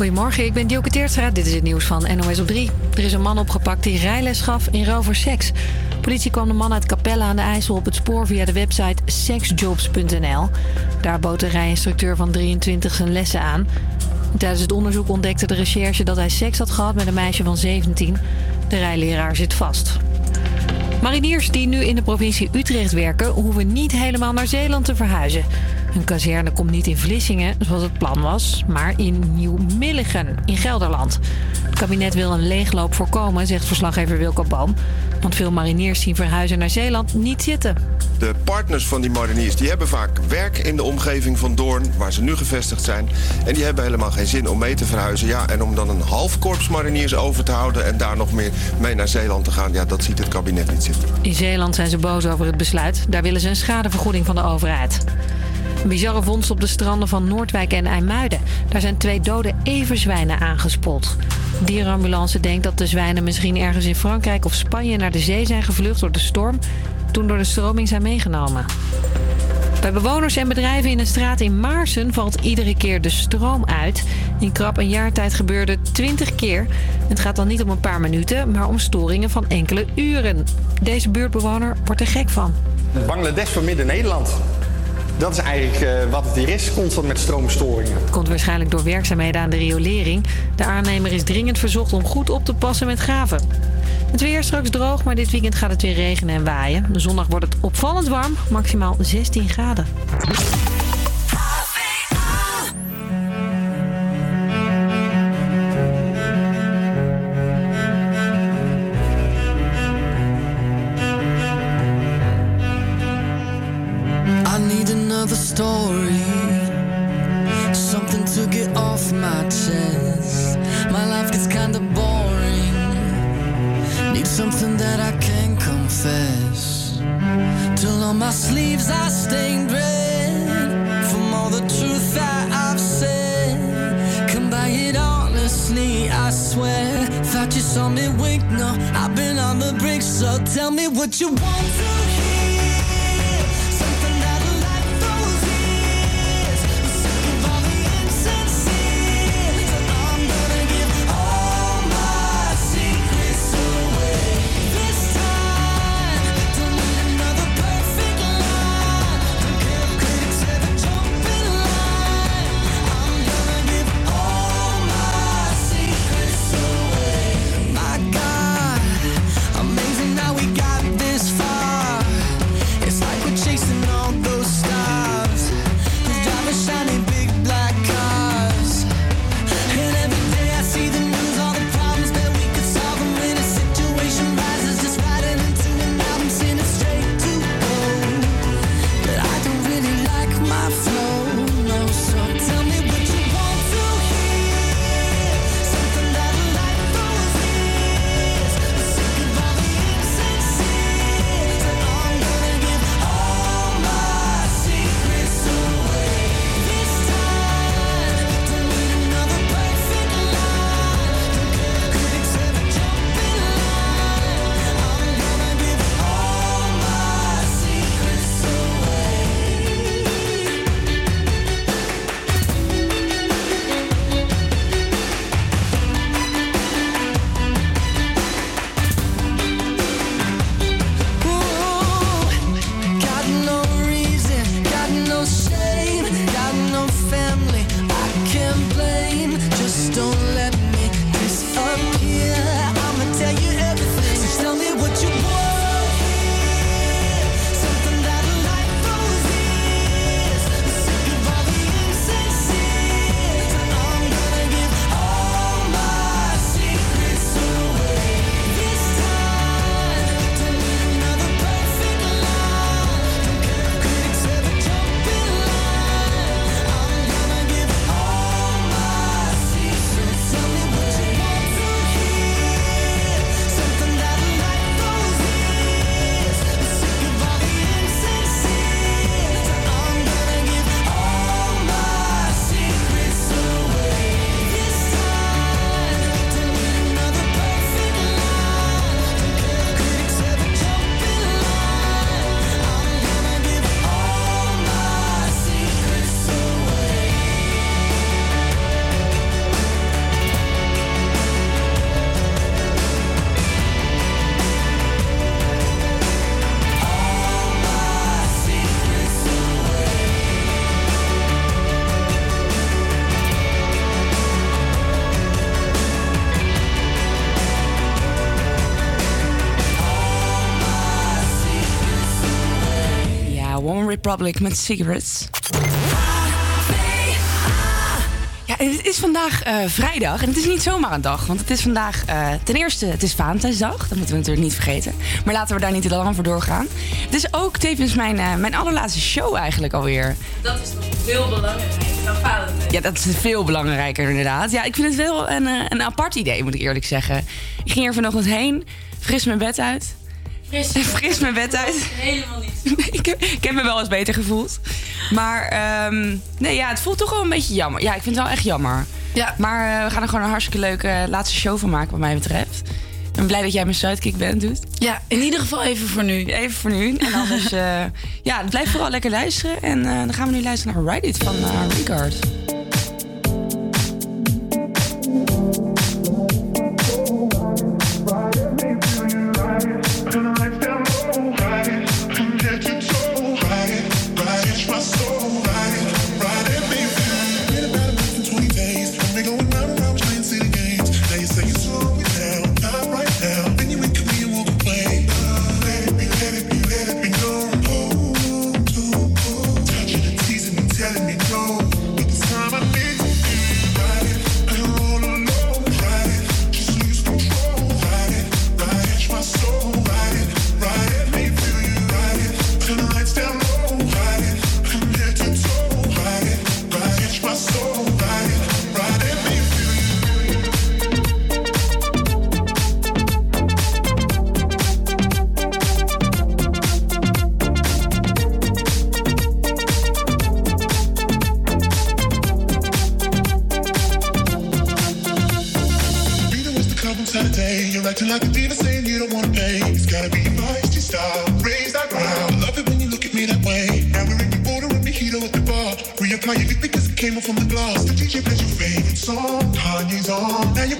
Goedemorgen, ik ben Dielke Teertstra. Dit is het nieuws van NOS op 3. Er is een man opgepakt die rijles gaf in rover seks. Politie kwam de man uit Capelle aan de IJssel op het spoor via de website sexjobs.nl. Daar bood de rijinstructeur van 23 zijn lessen aan. Tijdens het onderzoek ontdekte de recherche dat hij seks had gehad met een meisje van 17. De rijleraar zit vast. Mariniers die nu in de provincie Utrecht werken, hoeven niet helemaal naar Zeeland te verhuizen. Hun kazerne komt niet in Vlissingen, zoals het plan was, maar in Nieuw-Milligen in Gelderland. Het kabinet wil een leegloop voorkomen, zegt verslaggever Wilco Boom. Want veel mariniers zien verhuizen naar Zeeland niet zitten. De partners van die mariniers die hebben vaak werk in de omgeving van Doorn, waar ze nu gevestigd zijn. En die hebben helemaal geen zin om mee te verhuizen. Ja, en om dan een half korps mariniers over te houden en daar nog meer mee naar Zeeland te gaan, ja, dat ziet het kabinet niet zitten. In Zeeland zijn ze boos over het besluit. Daar willen ze een schadevergoeding van de overheid. Een bizarre vondst op de stranden van Noordwijk en IJmuiden. Daar zijn twee dode everzwijnen aangespot. De dierenambulance denkt dat de zwijnen misschien ergens in Frankrijk of Spanje naar de zee zijn gevlucht door de storm, toen door de stroming zijn meegenomen. Bij bewoners en bedrijven in een straat in Maarsen valt iedere keer de stroom uit. In krap een jaar tijd gebeurde 20 keer. Het gaat dan niet om een paar minuten, maar om storingen van enkele uren. Deze buurtbewoner wordt er gek van. Bangladesh van Midden-Nederland. Dat is eigenlijk uh, wat het hier is, constant met stroomstoringen. Het komt waarschijnlijk door werkzaamheden aan de riolering. De aannemer is dringend verzocht om goed op te passen met graven. Het weer straks droog, maar dit weekend gaat het weer regenen en waaien. Zondag wordt het opvallend warm, maximaal 16 graden. My sleeves are stained red. From all the truth that I've said. Come by it honestly, I swear. Thought you saw me wink, no, I've been on the brink. So tell me what you want to hear. Republic met Cigarettes. Ja, het is vandaag uh, vrijdag en het is niet zomaar een dag. Want het is vandaag uh, ten eerste, het is Valentijnsdag. Dat moeten we natuurlijk niet vergeten. Maar laten we daar niet te lang voor doorgaan. Het is ook tevens mijn, uh, mijn allerlaatste show eigenlijk alweer. Dat is nog veel belangrijker dan Valentijn. Ja, dat is veel belangrijker inderdaad. Ja, ik vind het wel een, een apart idee, moet ik eerlijk zeggen. Ik ging er vanochtend heen, fris mijn bed uit. Fris, fris mijn bed uit. Helemaal. ik, heb, ik heb me wel eens beter gevoeld. Maar um, nee, ja, het voelt toch wel een beetje jammer. Ja, ik vind het wel echt jammer. Ja. Maar uh, we gaan er gewoon een hartstikke leuke laatste show van maken, wat mij betreft. Ik ben blij dat jij mijn sidekick bent, doet. Ja, in ieder geval even voor nu. Even voor nu. En anders, uh, ja, blijf vooral lekker luisteren. En dan gaan we nu luisteren naar Ride It van flying. You think this came off from the glass? The DJ plays your favorite song. Kanye's on. Now you're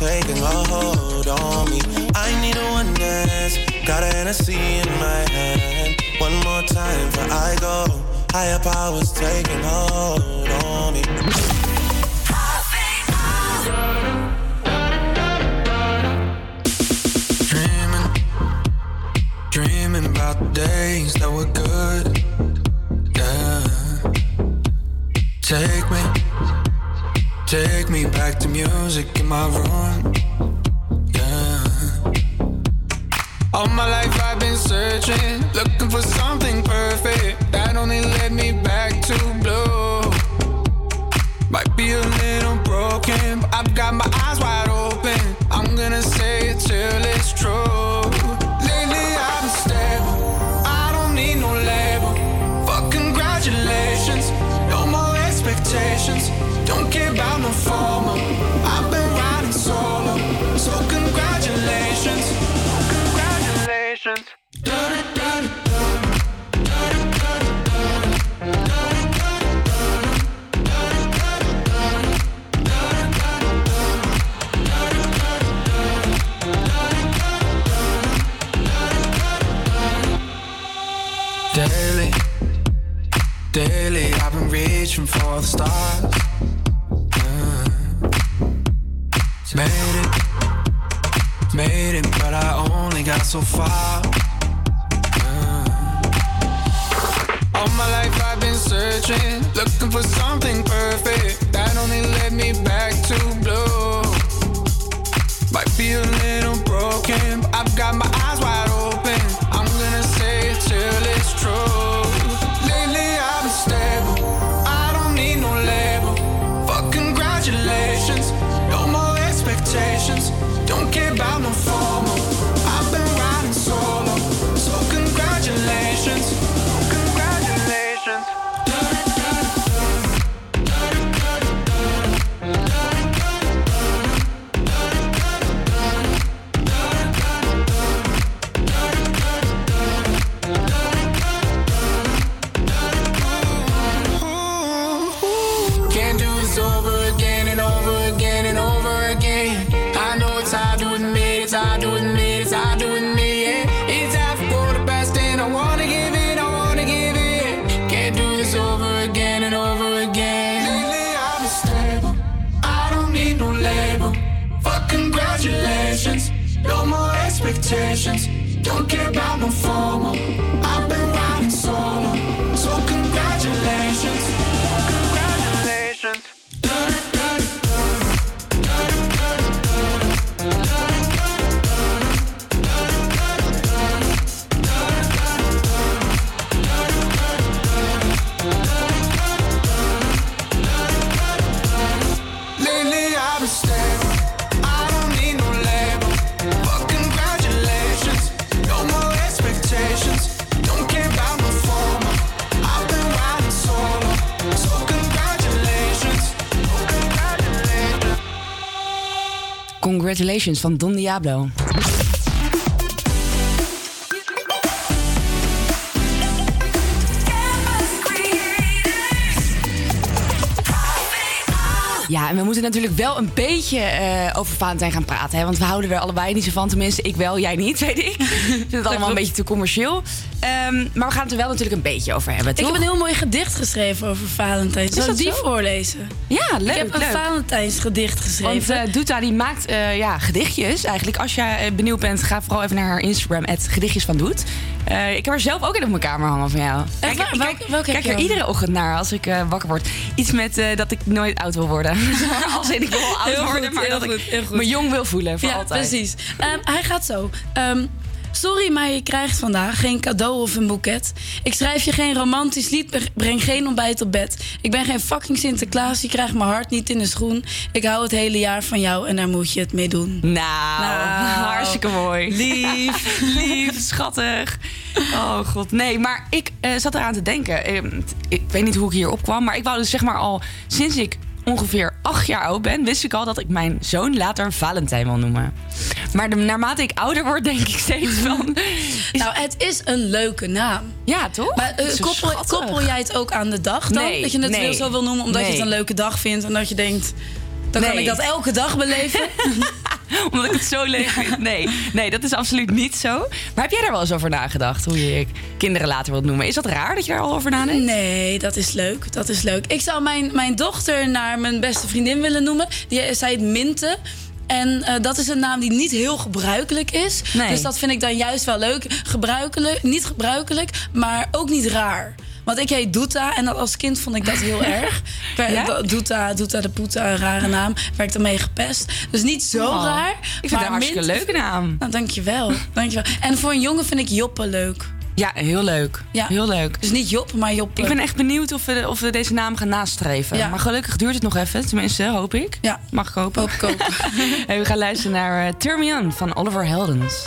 taking a hold on me. I need a one dance, got a Hennessy in my hand. One more time before I go. Higher powers taking hold on me. Dreaming, dreaming about the days that were good. Me back to music in my room. Yeah. All my life I've been searching, looking for something perfect that only led me back to blue. Might be a little broken, but I've got my eyes wide open. I'm gonna say it till it's true. Lately I've been stable, I don't need no label. Fuck congratulations, no more expectations. Don't care about no reaching for the stars. Yeah. Made it, made it, but I only got so far. Yeah. All my life I've been searching, looking for something perfect that only led me back to blue. Might be a little broken, but I've got my Congratulations van Don Diablo. Ja, en we moeten natuurlijk wel een beetje eh, over Valentijn gaan praten. Hè? Want we houden er allebei niet zo van. Tenminste, ik wel, jij niet, weet ik. Ik vind het allemaal een beetje te commercieel. Ehm, maar we gaan het er wel natuurlijk een beetje over hebben, Ik heb een heel mooi gedicht geschreven over Valentijn. Zal ik die zo? voorlezen? Ja, leuk, Ik heb een leuk. Valentijnsgedicht Want geschreven. eh Doeta die maakt eh, ja, gedichtjes. Eigenlijk, als je eh, benieuwd bent, ga vooral even naar haar Instagram, het gedichtjes van Doet. Ik heb er zelf ook in op mijn kamer hangen van jou. Kijk, waar? ik Welke- kijk, welke kijk er iedere ochtend naar als ik wakker word. Iets met dat ik nooit oud wil worden. als in ik wil wel oud Heel worden, goed, maar dat goed, ik me jong wil voelen voor ja, altijd. precies. Ehm, hij gaat zo. Ehm, Sorry, maar je krijgt vandaag geen cadeau of een boeket. Ik schrijf je geen romantisch lied, breng geen ontbijt op bed. Ik ben geen fucking Sinterklaas, je krijgt mijn hart niet in de schoen. Ik hou het hele jaar van jou en daar moet je het mee doen. Nou, hartstikke mooi. Lief, lief, schattig. Oh god, nee, maar ik eh, zat eraan te denken. Eh, ik weet niet hoe ik hier opkwam, maar ik wou dus zeg maar al sinds ik ongeveer acht jaar oud ben, wist ik al dat ik mijn zoon later Valentijn wil noemen. Maar de, naarmate ik ouder word, denk ik steeds van. Nou, het is een leuke naam. Ja, toch? Maar eh, koppel, koppel jij het ook aan de dag dan? Nee, dat je het nee, zo wil noemen omdat je het een leuke dag vindt en dat je denkt. Dan kan ik dat elke dag beleven. Omdat ik het zo leuk vind. Nee, nee, dat is absoluut niet zo. Maar heb jij daar wel eens over nagedacht? Hoe je je kinderen later wilt noemen? Is dat raar dat je daar al over nadenkt? Nee, dat is leuk. Dat is leuk. Ik zou mijn, mijn dochter naar mijn beste vriendin willen noemen. Die, zij heet Minte. En eh, dat is een naam die niet heel gebruikelijk is. Nee. Dus dat vind ik dan juist wel leuk. Gebruikelijk, niet gebruikelijk, maar ook niet raar. Want ik heet Doeta en dat als kind vond ik dat heel erg. Ja? Doeta, Doeta de Poeta, een rare naam. Werd ermee gepest. Dus niet zo Oh, raar. Ik vind het een hartstikke Mint- leuke naam. Nou, dankjewel. dankjewel. En voor een jongen vind ik Joppe leuk. Ja, heel leuk. Ja. Heel leuk. Dus niet Job, maar Joppe. Ik ben echt benieuwd of we, of we deze naam gaan nastreven. Ja. Maar gelukkig duurt het nog even. Tenminste, hoop ik. Ja. Mag ik hopen. Hoop ik ook. Hey, we gaan luisteren naar uh, On van Oliver Heldens.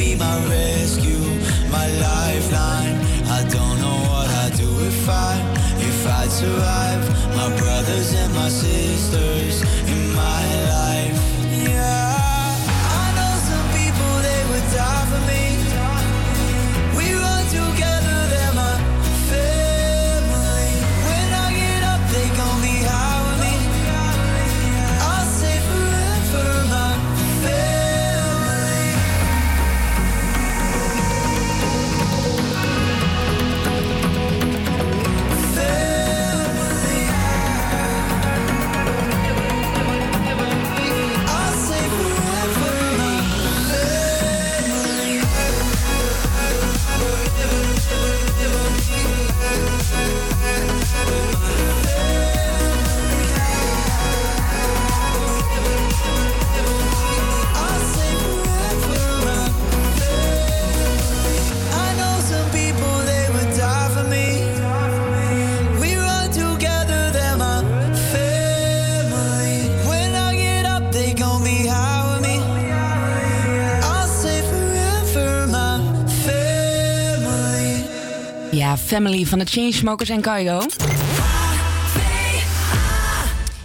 Be my rescue, my lifeline. I don't know what I'd do if I, if I'd survive. My brothers and my sisters Family van de Chainsmokers en Kaigo.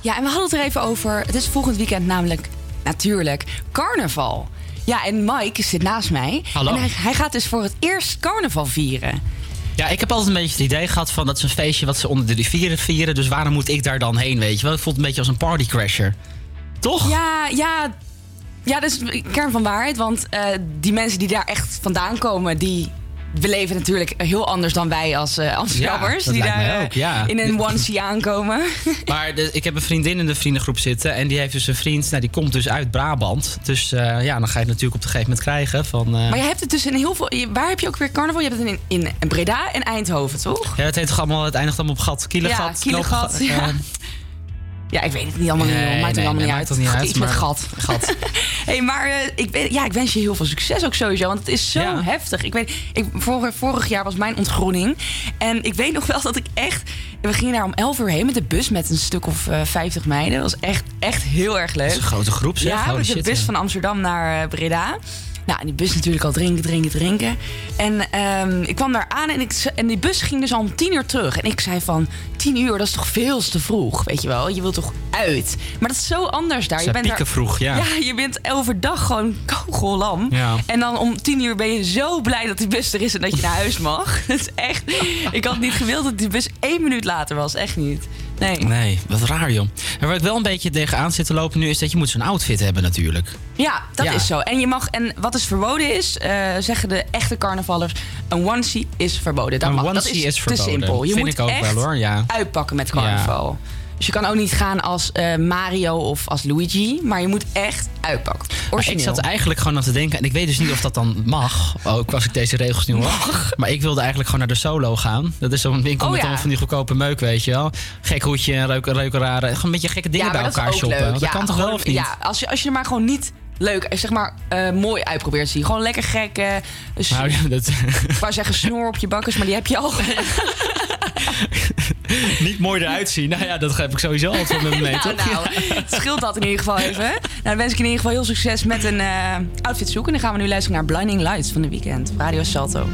Ja, en we hadden het er even over. Het is volgend weekend namelijk, natuurlijk, carnaval. Ja, en Mike zit naast mij. Hallo. En hij, hij gaat dus voor het eerst carnaval vieren. Ja, ik heb altijd een beetje het idee gehad van dat is een feestje wat ze onder de rivieren vieren. Dus waarom moet ik daar dan heen, weet je wel? Ik voel het een beetje als een partycrasher. Toch? Ja, ja. Ja, dat is kern van waarheid. Want eh, die mensen die daar echt vandaan komen, die beleven natuurlijk heel anders dan wij als eh Amsterdammers. die daar eh, ook, ja. in een onesie aankomen. Maar de- ik heb een vriendin in de vriendengroep zitten. En die heeft dus een vriend, nou, die komt dus uit Brabant. Dus eh, ja, dan ga je het natuurlijk op een gegeven moment krijgen. Van, eh, Maar je hebt het dus in heel veel. Waar heb je ook weer carnaval? Je hebt het in, in Breda en Eindhoven, toch? ja, het, heet toch allemaal, het eindigt allemaal op gat. Kielengat. Ja, Kielengat, ja. Ja, ik weet het niet allemaal niet. Nee. Maakt nee, het allemaal nee, niet uit. toch niet uit, Iets met gat. gat. hey, maar eh, ik, ben, ja, ik wens je heel veel succes ook sowieso. Want het is zo Ja. heftig. Ik weet, ik, vorig, vorig jaar was mijn ontgroening. En ik weet nog wel dat ik echt... We gingen daar om 11 uur heen met de bus met een stuk of eh 50 meiden. Dat was echt, echt heel erg leuk. Dat is een grote groep, zeg. Ja, met de bus van Amsterdam naar eh, Breda. Nou, in die bus natuurlijk al drinken, drinken, drinken. En ehm, ik kwam daar aan en, ik, en die bus ging dus al om tien uur terug. En ik zei van, tien uur, dat is toch veel te vroeg, weet je wel? Je wilt toch uit? Maar dat is zo anders daar. Je bent pieken daar, vroeg, ja. Ja, je bent overdag gewoon kogellam. Ja. En dan om tien uur ben je zo blij dat die bus er is en dat je naar huis mag. Dat is echt... Ik had niet gewild dat die bus één minuut later was. Echt niet. Nee. Nee, wat raar joh. En waar ik wel een beetje tegenaan zit te lopen nu... is dat je moet zo'n outfit hebben natuurlijk. Ja, dat Ja. is zo. En je mag, en wat dus verboden is, eh, zeggen de echte carnavallers, een onesie is verboden. Dat Een mag. dat is, is verboden. te simpel. Je Vind moet ik ook echt wel, hoor, ja. Uitpakken met carnaval. Dus je kan ook niet gaan als eh, Mario of als Luigi. Maar je moet echt uitpakken. Maar ik Origineel. zat eigenlijk gewoon aan te denken, en ik weet dus niet of dat dan mag. Ook als ik deze regels nu hoor. Maar ik wilde eigenlijk gewoon naar de solo gaan. Dat is zo'n winkel Oh, met ja. van die goedkope meuk, weet je wel. Gek hoedje, reuken, reukeraren. Gewoon een beetje gekke dingen ja, bij elkaar shoppen. leuk. Dat ja, kan toch wel of niet? Ja, als je, als je er maar gewoon niet leuk, eh, zeg maar, eh, mooi uitprobeert te zien. Gewoon lekker gek. dus, Nou, dat, Ik wou zeggen snor op je bakkers, maar die heb je al. niet mooi eruit zien. Nou ja, dat heb ik sowieso altijd met me mee, nou, toch? nou, het scheelt dat in ieder geval even. Nou, dan wens ik in ieder geval heel succes met een eh, outfit zoeken. En dan gaan we nu luisteren naar Blinding Lights van de weekend. Radio Salto.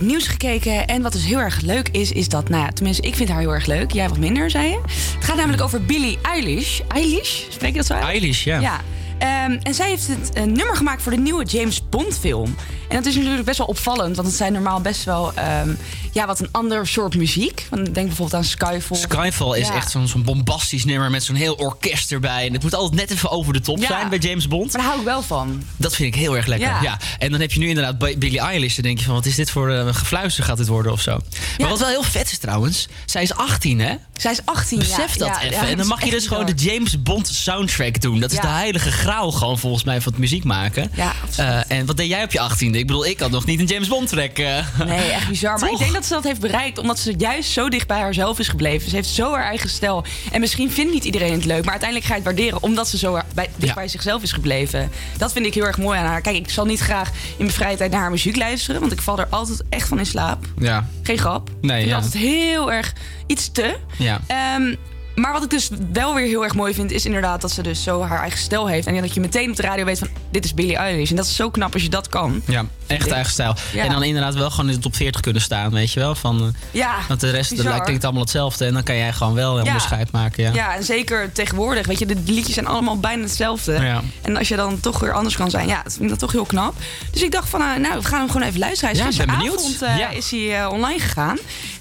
Het nieuws gekeken. En wat dus heel erg leuk is, is dat, nou ja, tenminste, ik vind haar heel erg leuk. Jij wat minder, zei je. Het gaat namelijk over Billie Eilish. Eilish? Spreek je dat zo uit? Eilish, ja. Ja. Ehm, en zij heeft het een nummer gemaakt voor de nieuwe James Bond film. En dat is natuurlijk best wel opvallend, want het zijn normaal best wel ehm, ja, wat een ander soort muziek. Denk bijvoorbeeld aan Skyfall. Skyfall is Ja. echt zo'n zo'n bombastisch nummer met zo'n heel orkest erbij. En het moet altijd net even over de top Ja. zijn bij James Bond. Maar daar hou ik wel van. Dat vind ik heel erg lekker. Ja. En dan heb je nu inderdaad Bi- Billie Eilish. Dan denk je van, wat is dit voor eh, gefluister gaat dit worden of zo. Maar wat wel heel vet is trouwens, zij is 18 hè? Zij is 18, Besef dat even. en dan mag je dus gewoon de. James Bond soundtrack doen. Dat is de heilige graal gewoon volgens mij van het muziek maken. Ja, Eh, en wat deed jij op je 18e? Ik bedoel, ik had nog niet een James Bond track. eh. Nee, echt bizar. Maar ik denk dat ze dat heeft bereikt omdat ze juist zo dicht bij haarzelf is gebleven. Ze heeft zo haar eigen stijl. En misschien vindt niet iedereen het leuk, maar uiteindelijk ga je het waarderen omdat ze zo bij, dicht bij zichzelf is gebleven. Dat vind ik heel erg mooi aan haar. Kijk, ik zal niet graag in mijn vrije tijd naar haar muziek luisteren, want ik val er altijd echt van in slaap. Ja. Geen grap. Nee, ik vind ja. altijd heel erg iets te. Ja. Ehm, maar wat ik dus wel weer heel erg mooi vind, is inderdaad dat ze dus zo haar eigen stijl heeft. En dat je meteen op de radio weet van, dit is Billie Eilish. En dat is zo knap als je dat kan. Ja, echt eigen stijl. Ja. En dan inderdaad wel gewoon in de top 40 kunnen staan, weet je wel. Van, eh, Ja, want de rest lijkt ik allemaal hetzelfde. En dan kan jij gewoon wel een Ja. onderscheid maken. Ja. Ja, en zeker tegenwoordig. Weet je, de liedjes zijn allemaal bijna hetzelfde. Ja. En als je dan toch weer anders kan zijn, ja, dat vind ik dat toch heel knap. Dus ik dacht van, eh, nou, we gaan hem gewoon even luisteren. Hij is Ja, ben benieuwd. eh, is hij online gegaan.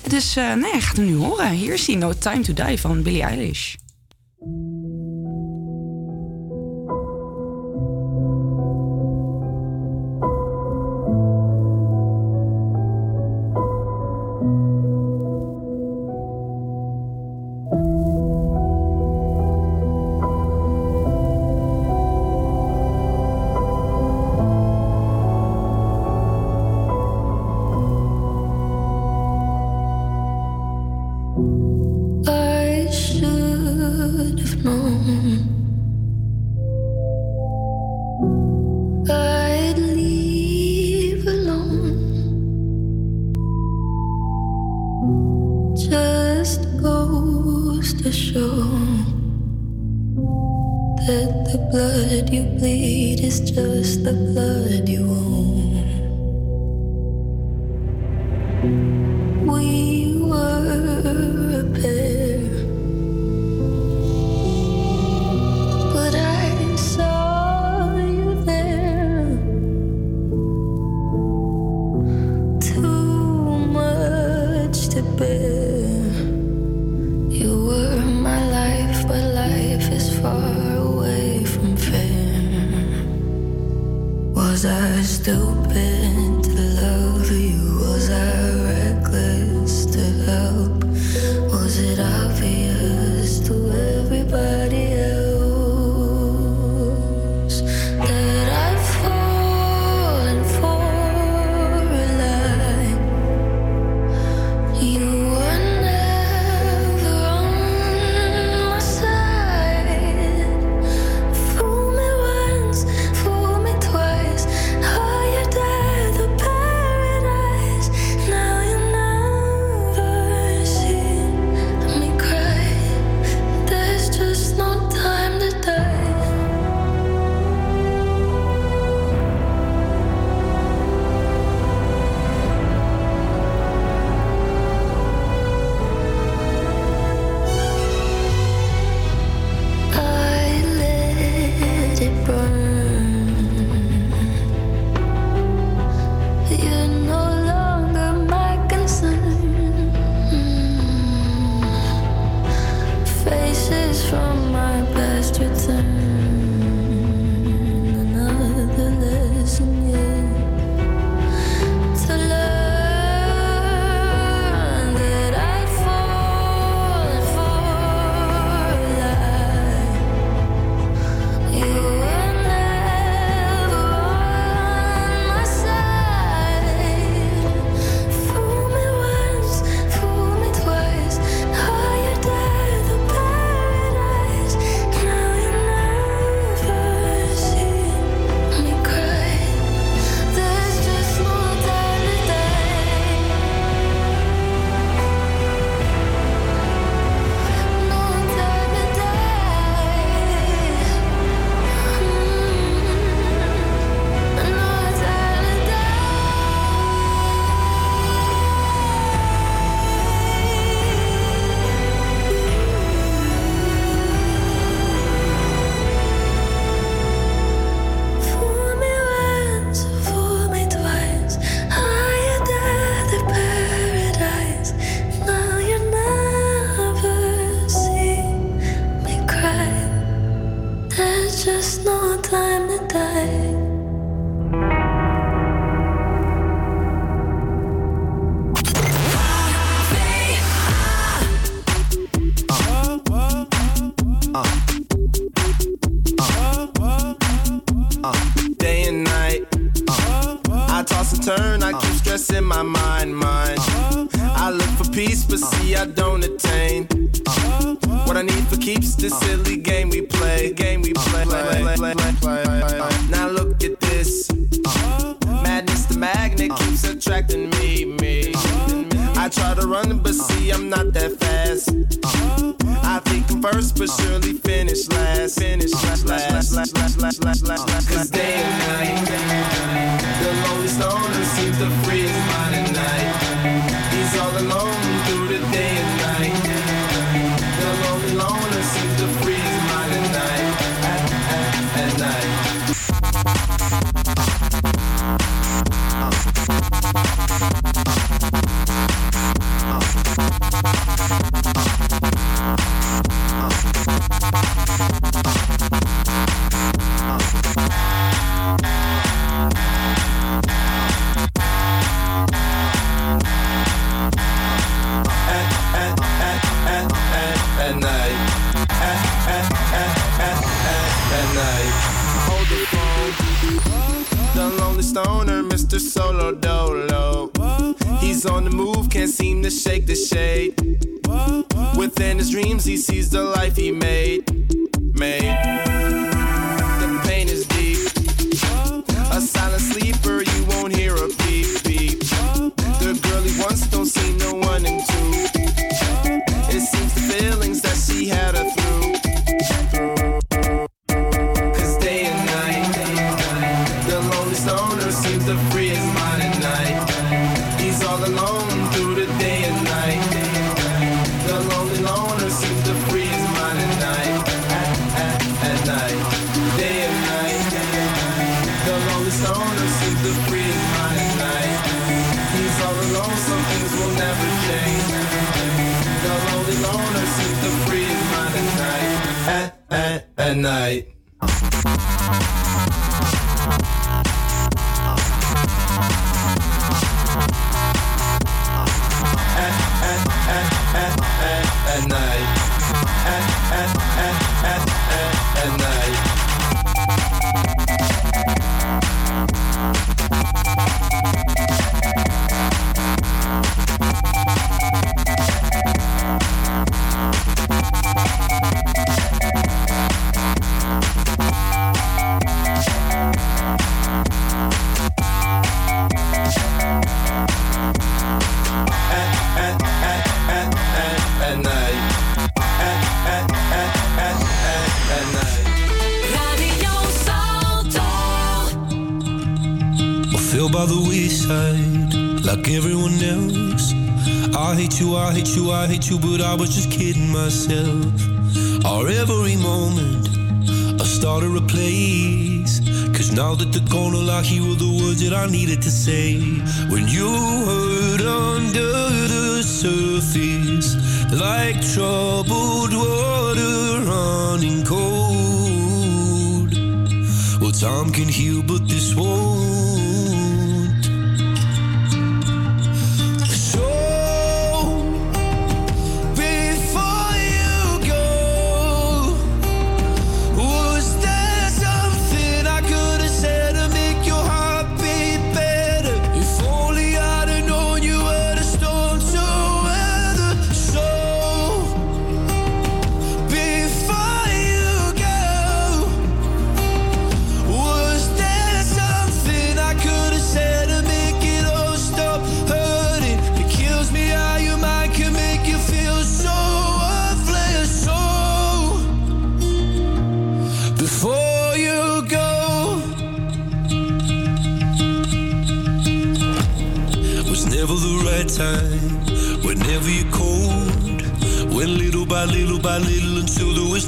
Dus nee, je gaat hem nu horen. Hier is hij, No Time to Die van Billie Eilish. by the wayside like everyone else. I hate you, I hate you, I hate you, but I was just kidding myself. Our every moment, I started a place. Cause now that the corner lock, here were the words that I needed to say. When you hurt under the surface, like troubled water running cold. Well, time can heal, but this won't.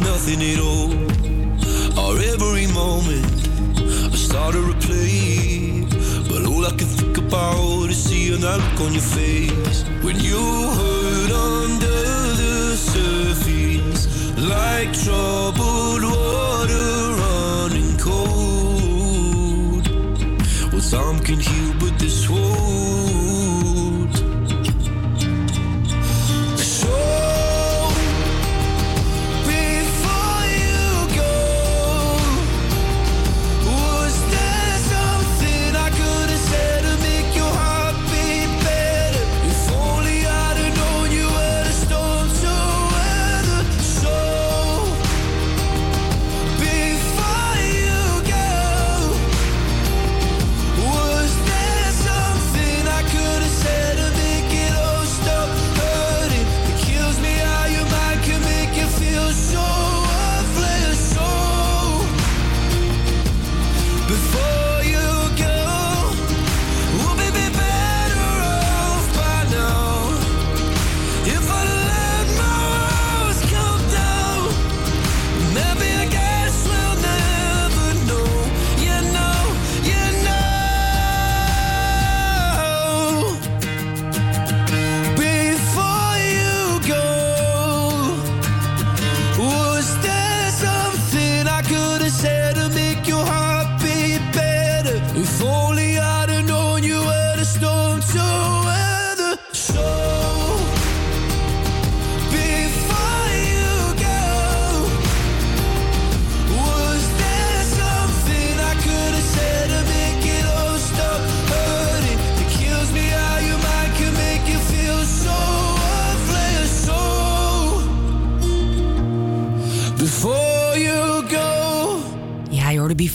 nothing at all. Our every moment, I start to play. But all I can think about is seeing that look on your face. When you hurt under the surface, like troubled water running cold. Well, some can heal, but this wound.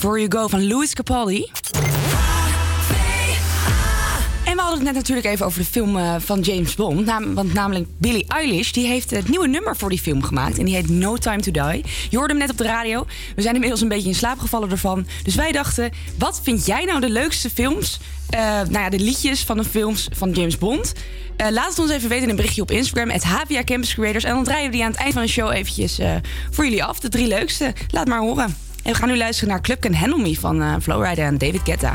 Before You Go van Louis Capaldi. En we hadden het net natuurlijk even over de film eh, van James Bond. want namelijk Billie Eilish die heeft het nieuwe nummer voor die film gemaakt. En die heet No Time to Die. Je hoorde hem net op de radio. We zijn inmiddels een beetje in slaap gevallen ervan. Dus wij dachten, wat vind jij nou de leukste films? Eh, nou ja, de liedjes van de films van James Bond. Eh, laat het ons even weten in een berichtje op Instagram. Het HVA Campus Creators. En dan draaien we die aan het eind van de show eventjes voor jullie af. De drie leukste. Laat maar horen. En we gaan nu luisteren naar Club Can Handle Me van eh, Flowrider en David Guetta.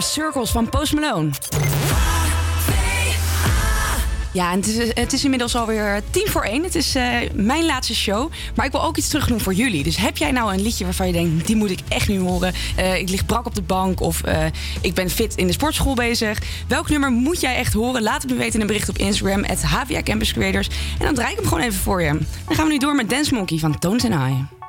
Circles van Post Malone. Ja, en het, is, het is inmiddels alweer tien voor één. Het is eh, mijn laatste show. Maar ik wil ook iets terug doen voor jullie. Dus heb jij nou een liedje waarvan je denkt, die moet ik echt nu horen. Eh, ik lig brak op de bank of eh, ik ben fit in de sportschool bezig. Welk nummer moet jij echt horen? Laat het me weten in een bericht op Instagram. Het HVA Campus Creators. En dan draai ik hem gewoon even voor je. Dan gaan we nu door met Dance Monkey van Tones and I.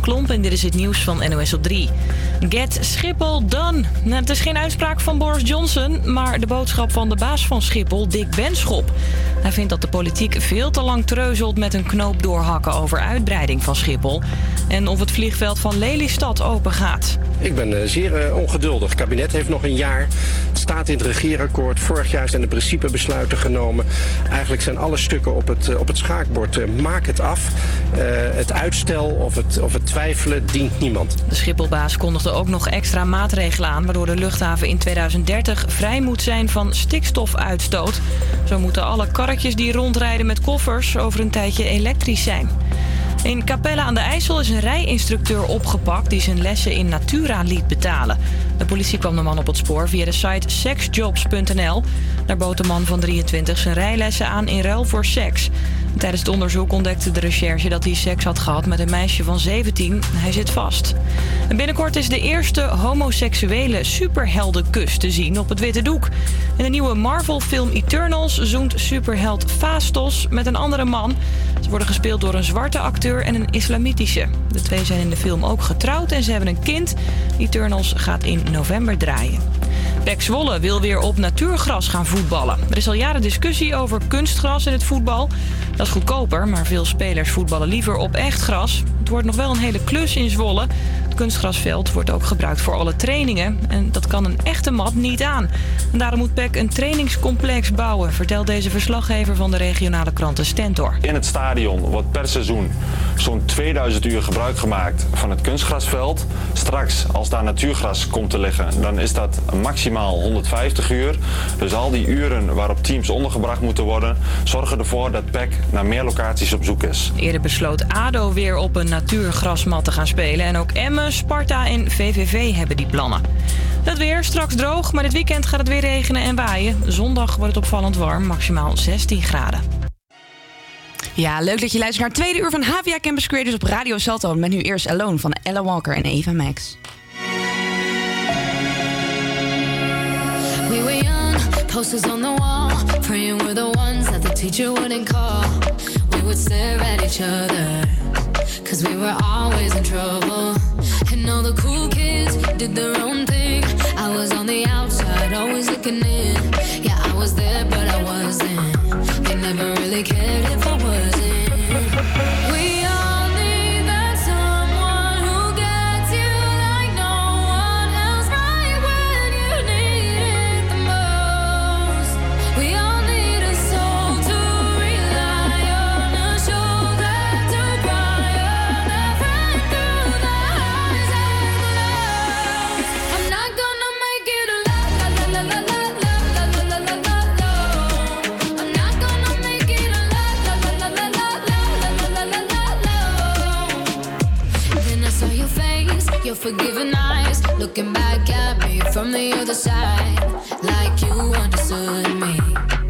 Klomp en dit is het nieuws van NOS op 3. Get Schiphol done. Het is geen uitspraak van Boris Johnson, maar de boodschap van de baas van Schiphol, Dick Benschop. Hij vindt dat de politiek veel te lang treuzelt met een knoop doorhakken over uitbreiding van Schiphol. En of het vliegveld van Lelystad open gaat. Ik ben eh, zeer eh, ongeduldig. Het kabinet heeft nog een jaar. Het staat in het regeerakkoord. Vorig jaar zijn de principebesluiten genomen. Eigenlijk zijn alle stukken op het, eh, op het schaakbord. Maak het af. Het uitstel of het, of het twijfelen dient niemand. De Schipholbaas kondigde ook nog extra maatregelen aan... waardoor de luchthaven in 2030 vrij moet zijn van stikstofuitstoot. Zo moeten alle karretjes die rondrijden met koffers... over een tijdje elektrisch zijn. In Capelle aan de IJssel is een rijinstructeur opgepakt... die zijn lessen in Natura liet betalen. De politie kwam de man op het spoor via de site sexjobs.nl. Daar bood de man van 23 zijn rijlessen aan in ruil voor seks. Tijdens het onderzoek ontdekte de recherche dat hij seks had gehad met een meisje van 17. Hij zit vast. En binnenkort is de eerste homoseksuele superheldenkus te zien op het witte doek. In de nieuwe Marvel-film Eternals zoent superheld Fastos met een andere man. Ze worden gespeeld door een zwarte acteur en een islamitische. De twee zijn in de film ook getrouwd en ze hebben een kind. Eternals gaat in november draaien. Pek Zwolle wil weer op natuurgras gaan voetballen. Er is al jaren discussie over kunstgras in het voetbal. Dat is goedkoper, maar veel spelers voetballen liever op echt gras. Het wordt nog wel een hele klus in Zwolle. Het kunstgrasveld wordt ook gebruikt voor alle trainingen. En dat kan een echte mat niet aan. En daarom moet PEC een trainingscomplex bouwen, vertelt deze verslaggever van de regionale kranten Stentor. In het stadion wordt per seizoen zo'n 2000 uur gebruik gemaakt van het kunstgrasveld. Straks, als daar natuurgras komt te liggen, dan is dat maximaal 150 uur. Dus al die uren waarop teams ondergebracht moeten worden, zorgen ervoor dat PEC naar meer locaties op zoek is. Eerder besloot ADO weer op een natuurgrasmat te gaan spelen. En ook Emmen, Sparta en VVV hebben die plannen. Dat weer straks droog, maar dit weekend gaat het weer regenen en waaien. Zondag wordt het opvallend warm, maximaal 16 graden. Ja, leuk dat je luistert naar het tweede uur van HVA Campus Creators op Radio Salto. Met nu eerst Alone van Ella Walker en Eva Max. We were young, posters on the wall, praying we're the ones that the teacher wouldn't call. We would stare at each other, cause we were always in trouble. All the cool kids did their own thing. I was on the outside, always looking in. Yeah, I was there, but I wasn't. They never really cared if I looking back at me from the other side, like you understood me.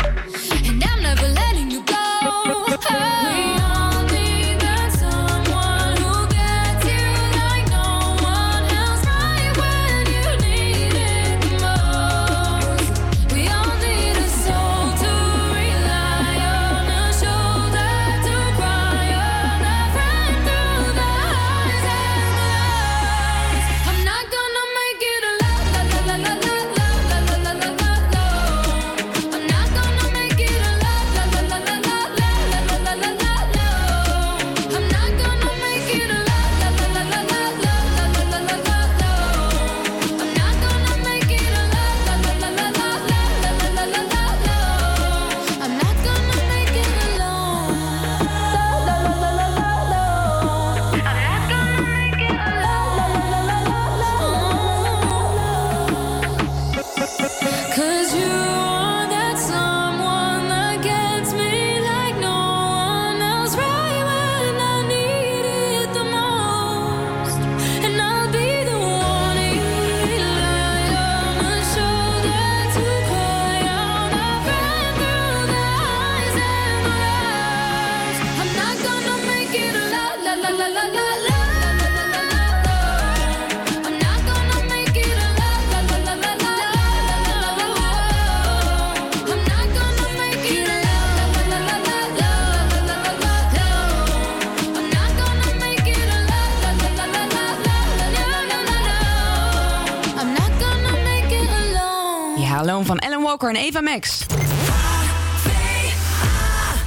En Eva Max.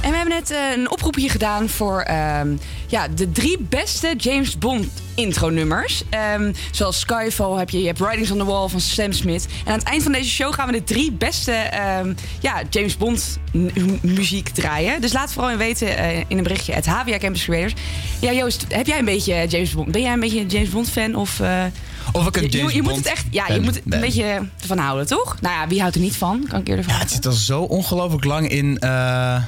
En we hebben net eh, een oproepje gedaan voor ehm, ja, de drie beste James Bond intro-nummers. Ehm, zoals Skyfall heb je, je hebt Writings on the Wall van Sam Smith. En aan het eind van deze show gaan we de drie beste ehm, ja, James Bond mu- muziek draaien. Dus laat vooral weten eh, in een berichtje het HVA Campus Creators. Ja, Joost, heb jij een beetje James Bond? Ben jij een beetje een James Bond fan? Of, eh, Of ik een je- je, moet het echt, ja, je moet het een beetje van houden, toch? Nou ja, wie houdt er niet van? Kan ik eerder Ja, vragen. het zit al zo ongelooflijk lang in. eh,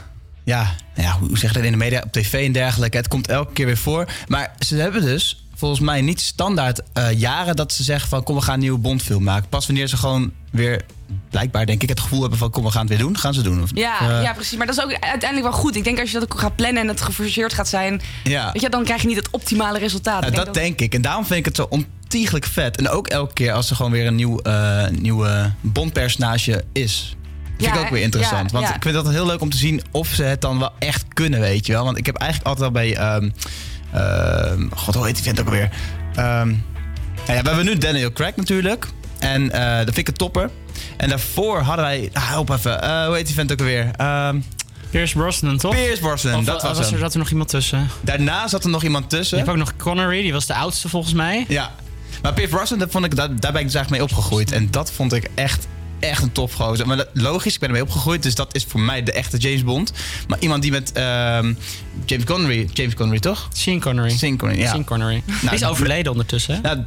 ja, ja, hoe zeg je dat in de media, op tv en dergelijke. Het komt elke keer weer voor. Maar ze hebben dus volgens mij niet standaard eh, jaren dat ze zeggen van kom we gaan een nieuwe Bondfilm maken. Pas wanneer ze gewoon weer blijkbaar denk ik het gevoel hebben van kom we gaan het weer doen, gaan ze doen. Of, Ja, eh, ja, precies. Maar dat is ook uiteindelijk wel goed. Ik denk als je dat ook gaat plannen en het geforceerd gaat zijn, ja. weet je, dan krijg je niet het optimale resultaat. Ja, Ik dat denk ik. En daarom vind ik het zo ontiegelijk vet. En ook elke keer als er gewoon weer een nieuw, eh nieuwe Bond-personage is. Vind Ja, ik ook weer interessant. ja, want ja. ik vind dat heel leuk om te zien of ze het dan wel echt kunnen, weet je wel. Want ik heb eigenlijk altijd al bij... ehm, ehm, God, hoe heet die vent ook alweer? Ehm, nou ja, we hebben nu Daniel Craig natuurlijk. En eh dat vind ik een topper. En daarvoor hadden wij... Ah, help even. Eh, hoe heet die vent ook alweer? Ehm Pierce Brosnan, toch? Pierce Brosnan, Of, dat was er, hem. zat er nog iemand tussen? Daarna zat er nog iemand tussen. Je hebt ook nog Connery, die was de oudste volgens mij. Ja. Maar Pierce Brosnan, dat vond ik, daar, daar ben ik dus eigenlijk mee opgegroeid. En dat vond ik echt, echt een topgozer. Maar logisch, ik ben ermee opgegroeid. Dus dat is voor mij de echte James Bond. Maar iemand die met ehm, James Connery... James Connery, toch? Sean Connery. Sean Connery, ja. Sean Connery. Nou, Die is overleden ondertussen. Nou,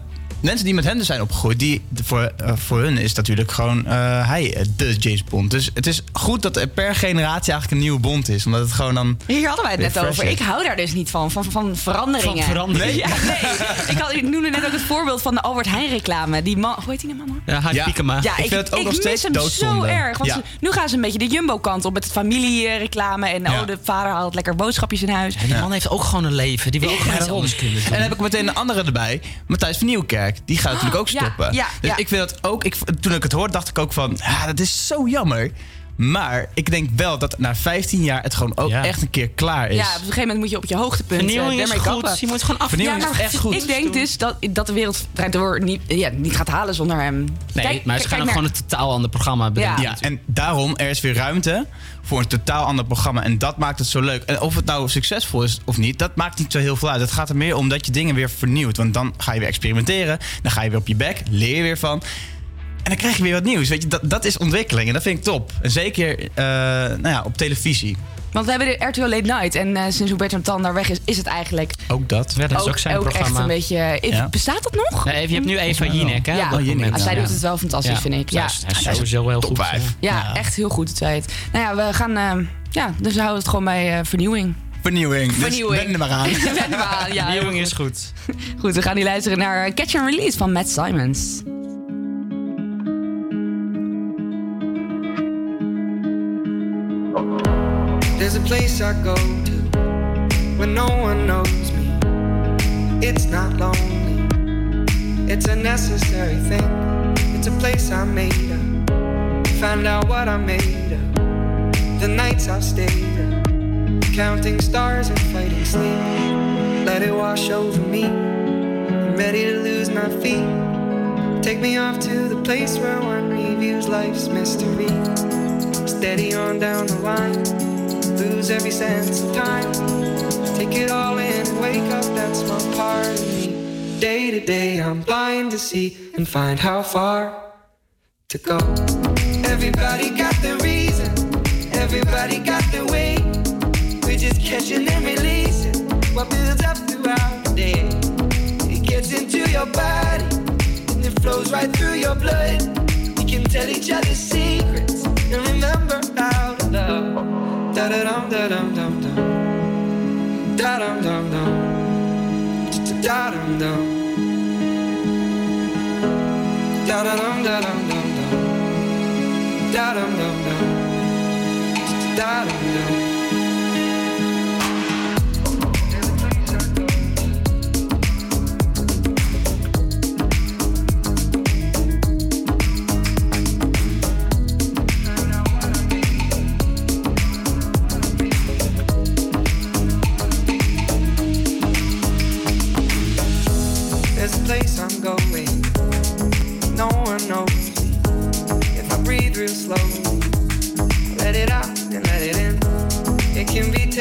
mensen die met dus zijn opgegroeid, die, voor, eh, voor hun is natuurlijk gewoon eh, hij eh, de James Bond. Dus het is goed dat er per generatie eigenlijk een nieuwe Bond is. Omdat het gewoon dan... Hier hadden wij het net over. is. Ik hou daar dus niet van, van, van veranderingen. Van veranderingen? Ja, nee. ik, had, ik noemde net ook het voorbeeld van de Albert Heijn reclame. Die man, hoe heet die nou, mama? Ja, Ja. Piekema. Ja, ik, vind het ook ik nog mis steeds hem doodzonde. zo erg. Want Ja. ze- nu gaan ze een beetje de Jumbo-kant op met familiereclame. En Ja. oh, de vader haalt lekker boodschapjes in huis. Die man heeft ook gewoon een leven. Die wil ook gewoon iets daarom. anders kunnen doen. En dan heb ik meteen een andere erbij. Matthijs van Nieuwkerk. Die gaat natuurlijk ook ja, stoppen. dus ik vind dat ook... Ik, toen ik het hoorde, dacht ik ook van... Ja, dat is zo jammer. Maar ik denk wel dat na 15 jaar het gewoon ook Ja. echt een keer klaar is. Ja, op een gegeven moment moet je op je hoogtepunt Vernieuwing eh, is goed. kappen. Je moet gewoon af. Vernieuwing ja, is echt goed. Ik denk dus dat, dat de wereld draait door niet, ja, niet gaat halen zonder hem. Nee, Kijk- maar ze gaan ook gewoon een totaal ander programma bedenken. Ja, en daarom, er is weer ruimte voor een totaal ander programma. En dat maakt het zo leuk. En of het nou succesvol is of niet, dat maakt niet zo heel veel uit. Het gaat er meer om dat je dingen weer vernieuwt. Want dan ga je weer experimenteren. Dan ga je weer op je bek, leer je weer van. En dan krijg je weer wat nieuws. Weet je, dat, dat is ontwikkeling. En dat vind ik top. En zeker eh, nou ja, op televisie. Want we hebben de RTL Late Night. En eh, sinds Hubert Tan daar weg is, is het eigenlijk Ook dat. Ja, dat is ook, ook zijn ook programma. echt een beetje... Ja. Bestaat dat nog? Nee, je hebt nu Eva Jinek, hè? Ja, Oh. Ah, zij Ja. doet het wel fantastisch, Ja. vind ik. Ja, is sowieso heel Top goed. 5. ja, echt heel goed doet zij het. Nou ja, we gaan... eh, ja, dus we houden het gewoon bij vernieuwing. Vernieuwing. Vernieuwing. Dus wend er maar aan. Wend er maar aan, ja. Jongen is goed. Goed, we gaan nu luisteren naar Catch and Release van Matt Simons. There's a place I go to when no one knows me. It's not lonely, it's a necessary thing. It's a place I made up. Find out what I made up. The nights I've stayed up, counting stars and fighting sleep. Let it wash over me. I'm ready to lose my feet. Take me off to the place where one reviews life's mystery. Steady on down the line, lose every sense of time. Take it all in wake up that's small part of me. Day to day, I'm blind to see and find how far to go. Everybody got the reason, everybody got the way. We're just catching and releasing what builds up throughout the day. It gets into your body and it flows right through your blood. We can tell each other secrets and remember how to love. Da da dum da dum dum dum. Da dum dum dum. Da dum dum. Da da dum da dum dum dum. Da dum dum dum. Da dum dum.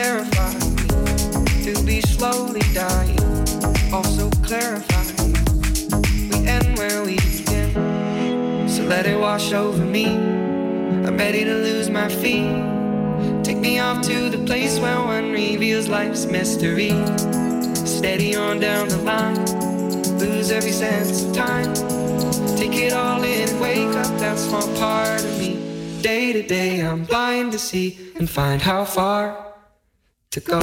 To be slowly dying. Also clarifying. We end where we begin. So let it wash over me. I'm ready to lose my feet. Take me off to the place where one reveals life's mystery. Steady on down the line lose every sense of time. Take it all in wake up that small part of me. Day to day, I'm blind to see and find how far to go.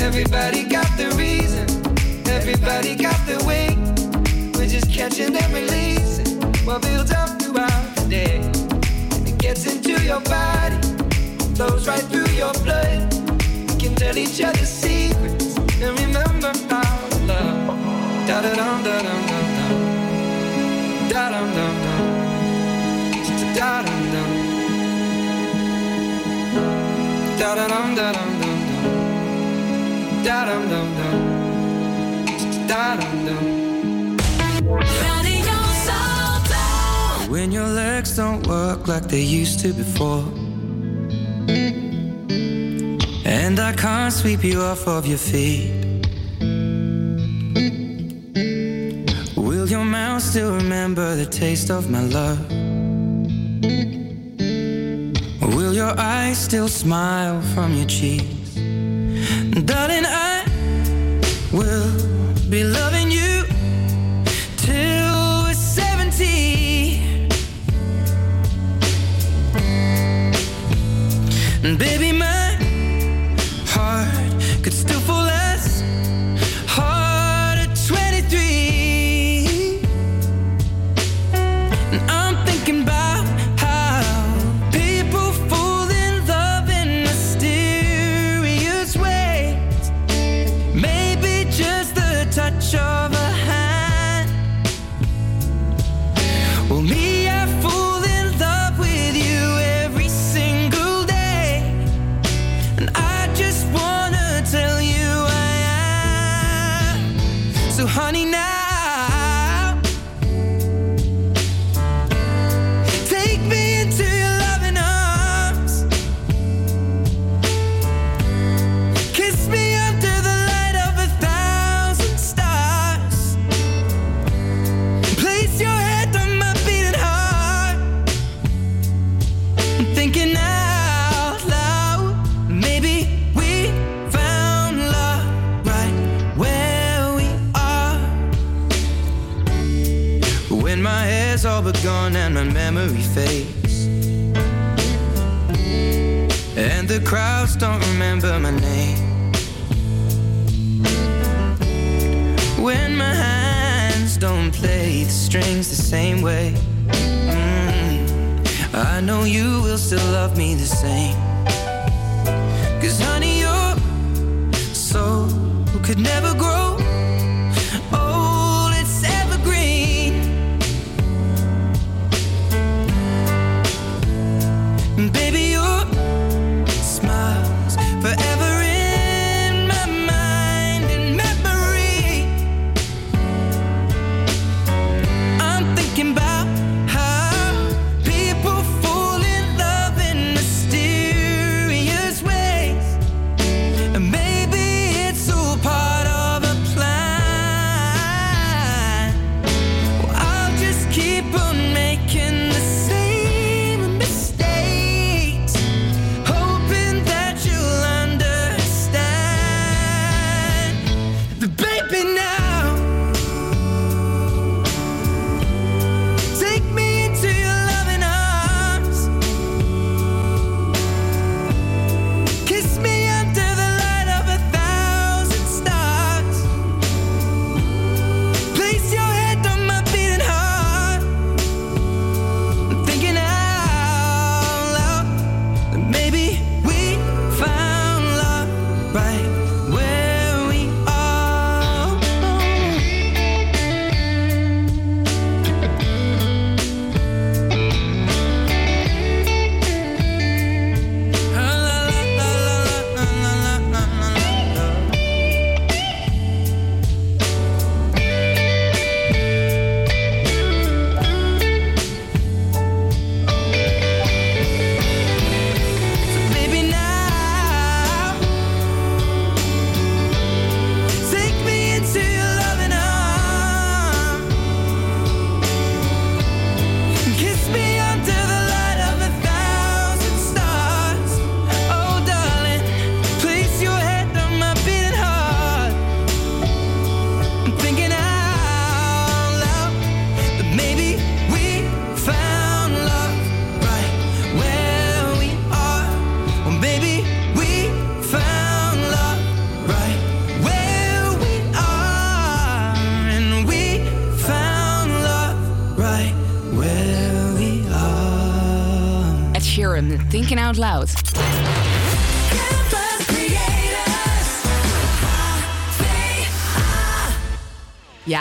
Everybody got the reason, everybody got the way. We're just catching and releasing what builds up throughout the day. And it gets into your body, flows right through your blood. We can tell each other secrets and remember to love. Da da dum da dum dum dum. Da dum dum dum. Da dum dum. Da da dum da dum dum. When your legs don't work like they used to before. And I can't sweep you off of your feet. Will your mouth still remember the taste of my love? Will your eyes still smile from your cheeks? Darling, I will be loving you till we're 70. And baby, my gone and my memory fades. And the crowds don't remember my name. When my hands don't play the strings the same way. Mm, I know you will still love me the same. Cause honey, your soul could never grow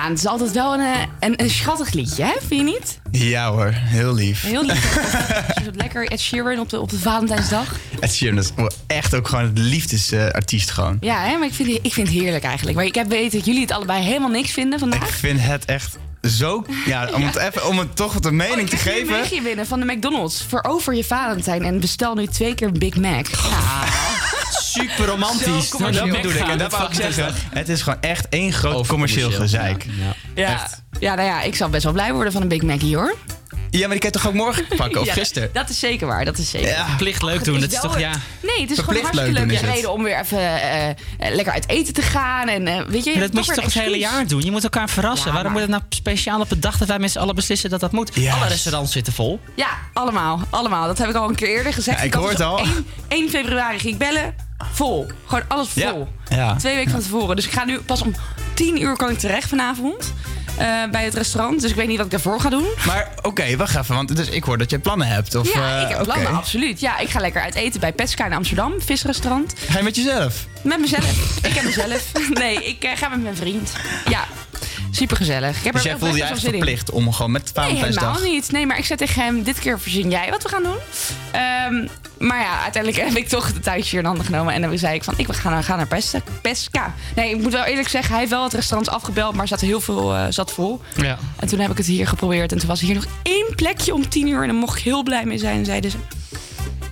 Het is altijd wel een, eh, een, een schattig liedje, hè? Vind je niet? Ja hoor, heel lief. Heel lief. Is het lekker Ed Sheeran op de, op de Valentijnsdag? Ed Sheeran is echt ook gewoon het liefdesartiest gewoon. Ja, hè? maar ik vind, ik vind het heerlijk eigenlijk. Maar ik heb weten dat jullie het allebei helemaal niks vinden vandaag. Ik vind het echt zo... Ja, om, Het, even, om het toch wat een mening te Ik geven. een berichtje winnen van de McDonald's. Verover je Valentijn en bestel nu twee keer een Big Mac. Ja. Super romantisch. Dat bedoel ik. En dat wou ik zeggen. Het is gewoon echt één groot commercieel gezeik. Ja. Echt. Ja, nou ja, ik zal best wel blij worden van een Big Mackie hoor. Ja, maar die kan je toch ook morgen pakken of Ja, gisteren? Dat is zeker waar, dat is zeker Ja, verplicht leuk Ach, doen, dat is toch, ja. Nee, het is gewoon hartstikke leuk leuke reden om weer even eh, eh, lekker uit eten te gaan. En eh, weet je, Maar dat moet je toch het hele jaar doen? Je moet elkaar verrassen. Ja, Waarom maar- moet het nou speciaal op het dag dat wij met z'n allen beslissen dat dat moet? Alle restaurants zitten vol. Ja, allemaal, allemaal. Dat heb ik al een keer eerder gezegd. Ja, ik had hoor dus het al. op 1, 1 februari ging ik bellen, vol. Gewoon alles vol. Ja. Twee weken van tevoren. Dus ik ga nu pas om 10 uur kan ik terecht vanavond. eh, bij het restaurant. Dus ik weet niet wat ik daarvoor ga doen. Maar oké, wacht even, want dus ik hoor dat je plannen hebt. Of, ja, eh, ik heb plannen, absoluut. Ja, ik ga lekker uit eten bij Petska in Amsterdam, visrestaurant. Ga je met jezelf? Met mezelf. ik heb mezelf. Nee, ik eh, ga met mijn vriend. Ja, super gezellig. Ik heb Dus er jij voelde je eigenlijk verplicht om gewoon met Nee, Valentijnsdag... helemaal niet. Nee, maar ik zei tegen hem, dit keer verzin jij wat we gaan doen. Ehm, maar ja, uiteindelijk heb ik toch het touwtje in handen genomen. En dan zei ik van, ik ga naar, ga naar Pesca. Pesca. Nee, ik moet wel eerlijk zeggen, hij heeft wel het restaurant afgebeld, maar zat heel veel eh, zat vol. Ja. En toen heb ik het hier geprobeerd. En toen was er hier nog één plekje om tien uur. En daar mocht ik heel blij mee zijn, zeiden ze.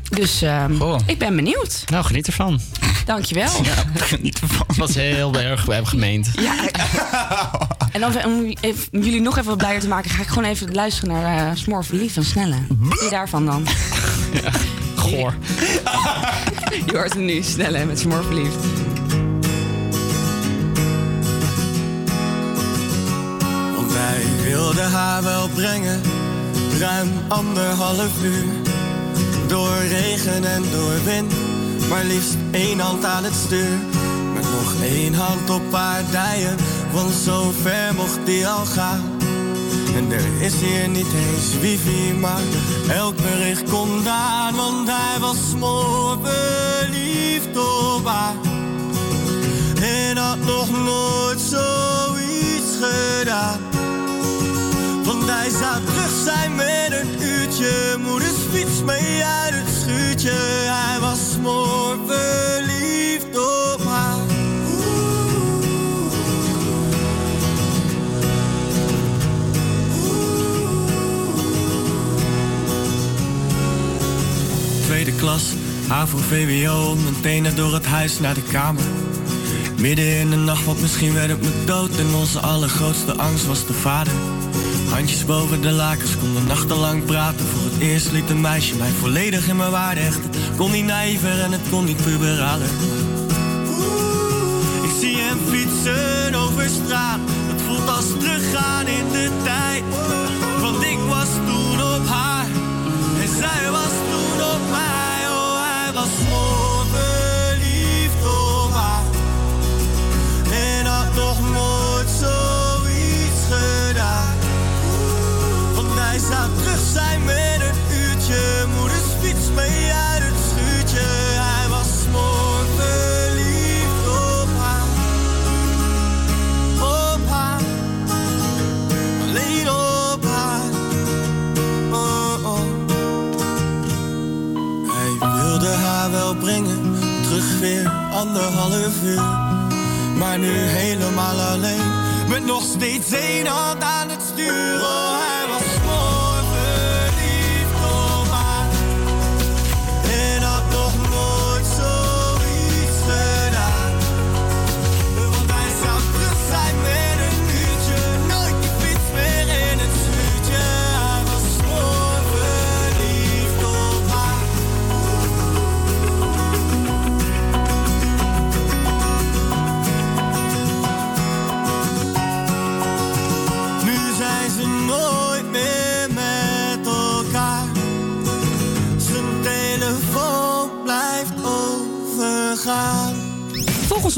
Dus ehm, ik ben benieuwd. Nou, geniet ervan. Dankjewel. geniet ervan. Dat was heel erg we hebben gemeend. Ja. En dan om even- om jullie nog even wat blijer te maken, ga ik gewoon even luisteren naar eh Smoor Verliefd van Snelle. Wie daarvan dan? Goor. Je hoort hem nu, Snelle met Smoor Verliefd. Want wij wilden haar wel brengen, ruim anderhalf uur. Door regen en door wind, maar liefst één hand aan het stuur. Met nog één hand op haar dijen, want zo ver mocht die al gaan. En er is hier niet eens wifi, maar elk bericht komt aan. Want hij was smoor verliefd op haar. En had nog nooit zoiets gedaan. Want hij zou terug zijn met een uurtje. Moeders fiets mee uit het schuurtje. Hij was verliefd Tweede klas, HAVO, VWO, meteen door het huis naar de kamer. Midden in de nacht, want misschien werd het me dood. En onze allergrootste angst was de vader. Handjes boven de lakens, konden nachtenlang praten. Voor het eerst liet een meisje mij volledig in mijn waarde hechten. Kon niet naïver en het kon niet puberaler. Ik zie hem fietsen over straat. Het voelt als teruggaan in de tijd. Want ik was toen op haar. En zij was terug zijn met een uurtje. Anderhalf uur. Maar nu helemaal alleen. Met nog steeds één hand aan het stuur.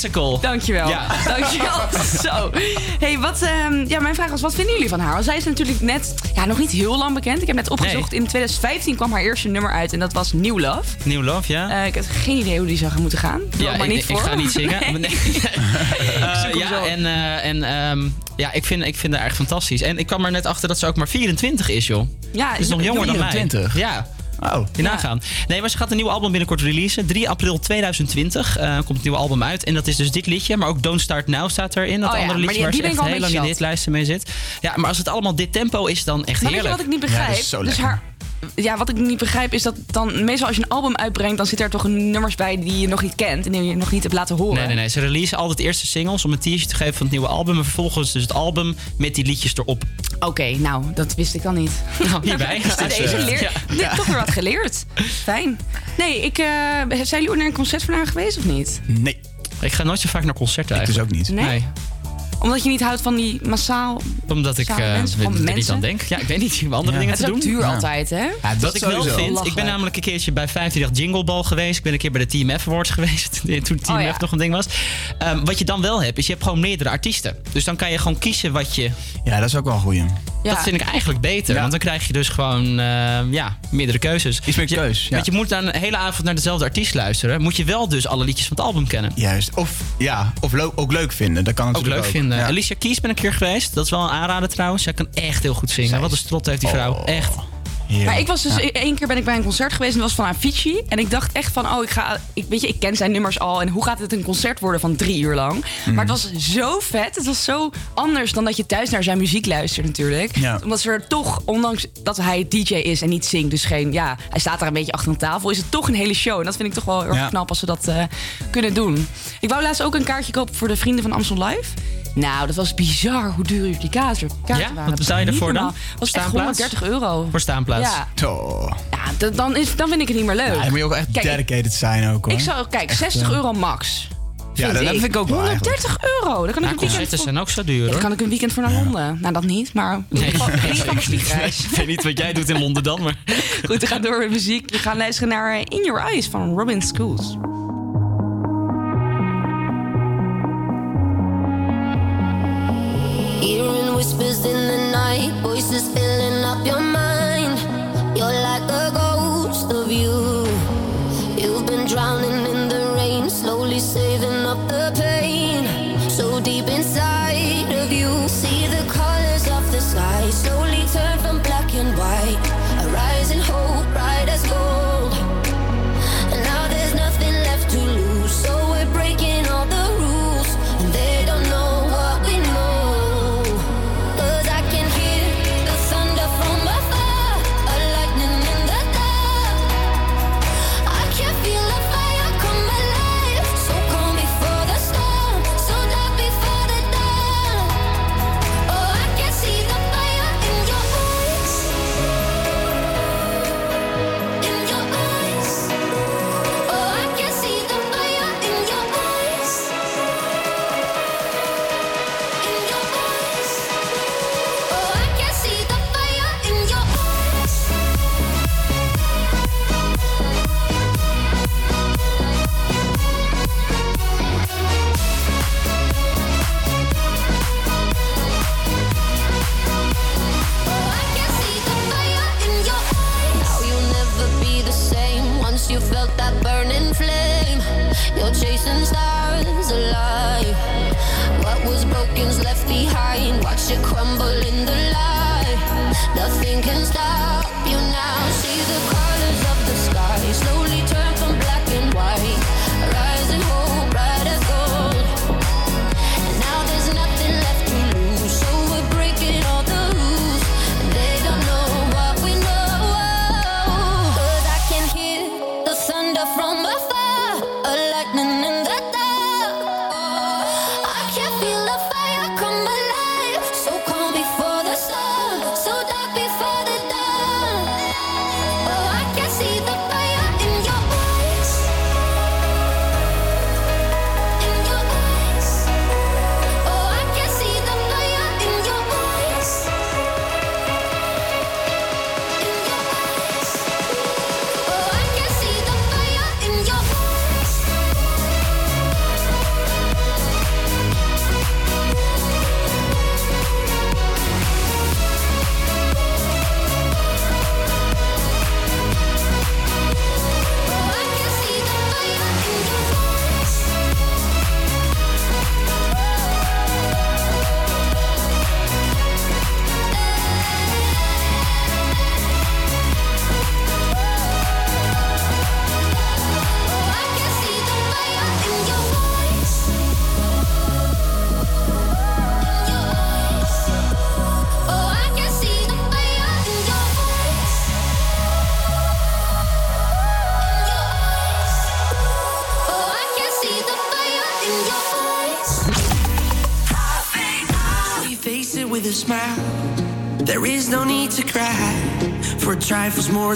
Physical. Dankjewel. Ja. Dankjewel. Zo. Hey, wat, ehm, ja, mijn vraag was, wat vinden jullie van haar? Want zij is natuurlijk net, ja, nog niet heel lang bekend. Ik heb net opgezocht, in 2015 kwam haar eerste nummer uit en dat was New Love. New Love, ja. Eh, ik heb geen idee hoe die zou gaan moeten gaan. Doe Ja, maar ik, niet ik voor. ga niet zingen. Nee. Eh, ja, en, eh, en ehm, ja, ik vind, ik vind haar echt fantastisch. En ik kwam er net achter dat ze ook maar 24 is, joh. Ja, is nog jonger dan mij. 24? Ja. Oh. Je nagaan. Nee, maar ze gaat een nieuw album binnenkort releasen. 3 april 2020 eh, komt het nieuwe album uit. En dat is dus dit liedje. Maar ook Don't Start Now staat erin. Dat Oh ja, andere liedje die- waar die ze echt heel lang in dit lijsten mee zit. Ja, maar als het allemaal dit tempo is, dan echt Maar weet je heerlijk. wat ik niet begrijp? dus haar, ja, wat ik niet begrijp is dat dan meestal als je een album uitbrengt, dan zitten er toch nummers bij die je nog niet kent en die je nog niet hebt laten horen. Nee, nee, nee. Ze releasen altijd eerst de singles om een teaser te geven van het nieuwe album. En vervolgens dus het album met die liedjes erop. Oké, nou, dat wist ik dan niet. Nou, hierbij. Dus, Deze eh, leer, ja. dit, toch weer wat geleerd. Fijn. Nee, ik, eh, zijn jullie ooit naar een concert van haar geweest of niet? Nee. Ik ga nooit zo vaak naar concerten Ik dus eigenlijk. ook niet. Nee? Omdat je niet houdt van die massaal... Omdat ik eh, mensen, er van niet mensen? aan denk. Ja, ik weet niet. Ik heb andere Ja. dingen Het te is ook doen. duur Ja. altijd, hè? Ja, Wat ik wel vind, ik ben namelijk een keertje bij 538 Jingle Ball geweest. Ik ben een keer bij de Team F Awards geweest. Toen Team Oh ja. Nog een ding was. Ehm, wat je dan wel hebt, is je hebt gewoon meerdere artiesten. Dus dan kan je gewoon kiezen wat je... Ja, dat is ook wel een goeie. Ja. Dat vind ik eigenlijk beter. Want dan krijg je dus gewoon eh, ja, meerdere keuzes. Iets meer keus, ja. Want je moet dan een hele avond naar dezelfde artiest luisteren. Moet je wel dus alle liedjes van het album kennen. Juist. Of, ja, of ook leuk vinden. Dat kan Ook natuurlijk leuk vinden. Ja. Alicia Keys ben ik een keer geweest. Dat is wel een aanrader trouwens. Zij kan echt heel goed zingen. Zij Wat een strot heeft die vrouw. Oh. Echt. Maar ik was dus Ja. één keer ben ik bij een concert geweest en dat was van Avicii. En ik dacht echt van, oh, ik ga, ik, weet je, ik ken zijn nummers al. En hoe gaat het een concert worden van drie uur lang? Mhm. Maar het was zo vet. Het was zo anders dan dat je thuis naar zijn muziek luistert natuurlijk. Ja. Omdat ze er toch, ondanks dat hij DJ is en niet zingt, dus geen, ja, hij staat daar een beetje achter een tafel, is het toch een hele show. En dat vind ik toch wel heel erg Ja. knap als ze dat eh, kunnen doen. Ik wou laatst ook een kaartje kopen voor de vrienden van Amstel Live. Nou, dat was bizar hoe duur die kaarten, kaarten Ja? waren. Wat betaal je ervoor dan? normaal. was echt Staanplaats? 130 euro. Voor staanplaats. Ja. Ja, dan, is, dan vind ik het niet meer leuk. Ja, dan moet je ook echt Kijk, dedicated zijn ook hoor. Ik zou, kijk, Echt, 60 eh, euro max. Ja, dat, dat vind ik ook wel eigenlijk. 130 euro. Dan kan ik een weekend zijn ook zo duur Ja, dan kan ik een weekend voor naar Londen. Nou, dat niet, maar vliegreis. Ik weet niet wat jij doet in Londen dan, maar... Goed, we gaan door met muziek. We gaan luisteren naar In Your Eyes van Robin Schools. Whispers in the night, voices filling up your mind.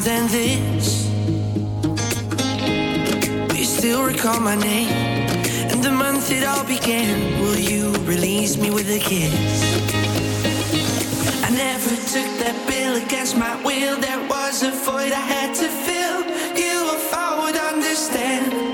than this. Do you still recall my name and the month it all began? Will you release me with a kiss? I never took that bill against my will. There was a void I had to fill. You, if I would understand.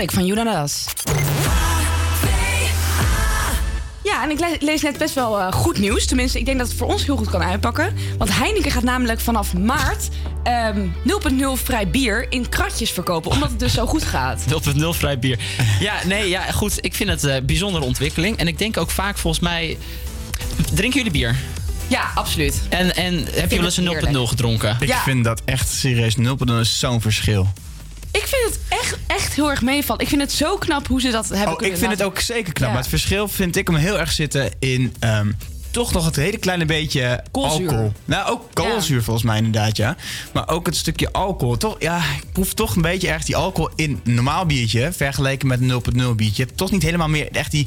ik van Juna Ja, en ik lees net best wel eh, goed nieuws. Tenminste, ik denk dat het voor ons heel goed kan uitpakken. Want Heineken gaat namelijk vanaf maart ehm, um, 0.0 vrij bier in kratjes verkopen. Omdat het dus zo goed gaat. 0.0 vrij bier. Ja, nee, ja, goed. Ik vind het een bijzondere ontwikkeling. En ik denk ook vaak volgens mij... Drinken jullie bier? Ja, absoluut. En, en heb je wel eens een 0.0 gedronken? Ik vind dat echt serieus. 0.0 is zo'n verschil. Ik vind het echt, echt heel erg meevallen. Ik vind het zo knap hoe ze dat hebben Oh, ik vind het ook zeker knap. Ja. Maar het verschil vind ik hem heel erg zitten in ehm, toch nog het hele kleine beetje Koolzuur. alcohol. Nou, ook koolzuur volgens mij inderdaad, ja. Maar ook het stukje alcohol. Toch, ja, ik proef toch een beetje erg die alcohol in een normaal biertje... vergeleken met een 0.0 biertje. Je hebt toch niet helemaal meer echt die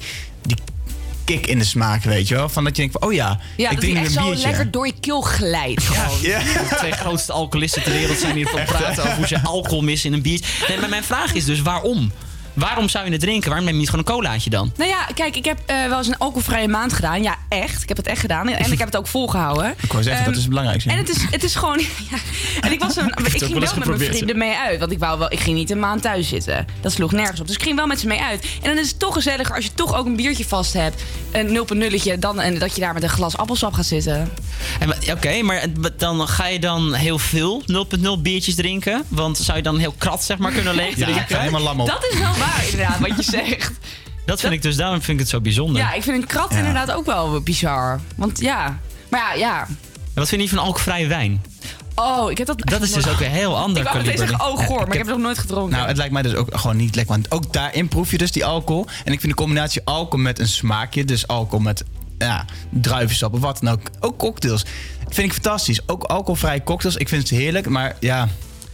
kick in de smaak, weet je wel? Van dat je denkt van, oh ja, Ja, ik drink echt een zo biertje. lekker door je keel glijdt. gewoon. De twee grootste alcoholisten ter wereld zijn hier van praten over hoe ze alcohol missen in een biertje. Nee, maar mijn vraag is dus waarom? Waarom zou je het drinken? Waarom neem je niet gewoon een colaatje dan? Nou ja, kijk, ik heb eh, wel eens een alcoholvrije maand gedaan. Ja, echt. Ik heb het echt gedaan. En ik heb het ook volgehouden. Ik wou zeggen, Ehm, dat is het belangrijkste. En het is, het is gewoon. Ja. En ik, was een, ik ging wel met mijn vrienden mee uit. Want ik, wou wel, ik ging niet een maand thuis zitten. Dat sloeg nergens op. Dus ik ging wel met ze mee uit. En dan is het toch gezelliger als je toch ook een biertje vast hebt. Een 0.0'tje. Dan en dat je daar met een glas appelsap gaat zitten. Oké, maar dan ga je dan heel veel 0.0 biertjes drinken? Want zou je dan heel krat zeg maar kunnen leeg Ja, drinken? ik ga helemaal lam op. Dat is wel waar, inderdaad, wat je zegt. Dat vind ik dus, daarom vind ik het zo bijzonder. Ja, ik vind een krat Ja. inderdaad ook wel bizar. Want ja. Maar ja, ja. En wat vind je van alcoholvrije wijn? Oh, ik heb dat. Dat is dus ook een heel ander Ik wou kaliber. zeggen, oh goor, maar ik heb het nog nooit gedronken. Nou, het lijkt mij dus ook gewoon niet lekker. Want ook daarin proef je dus die alcohol. En ik vind de combinatie alcohol met een smaakje, dus alcohol met ja, druivensap of wat dan ook. Ook cocktails. Dat vind ik fantastisch. Ook alcoholvrije cocktails. Ik vind het heerlijk, maar ja.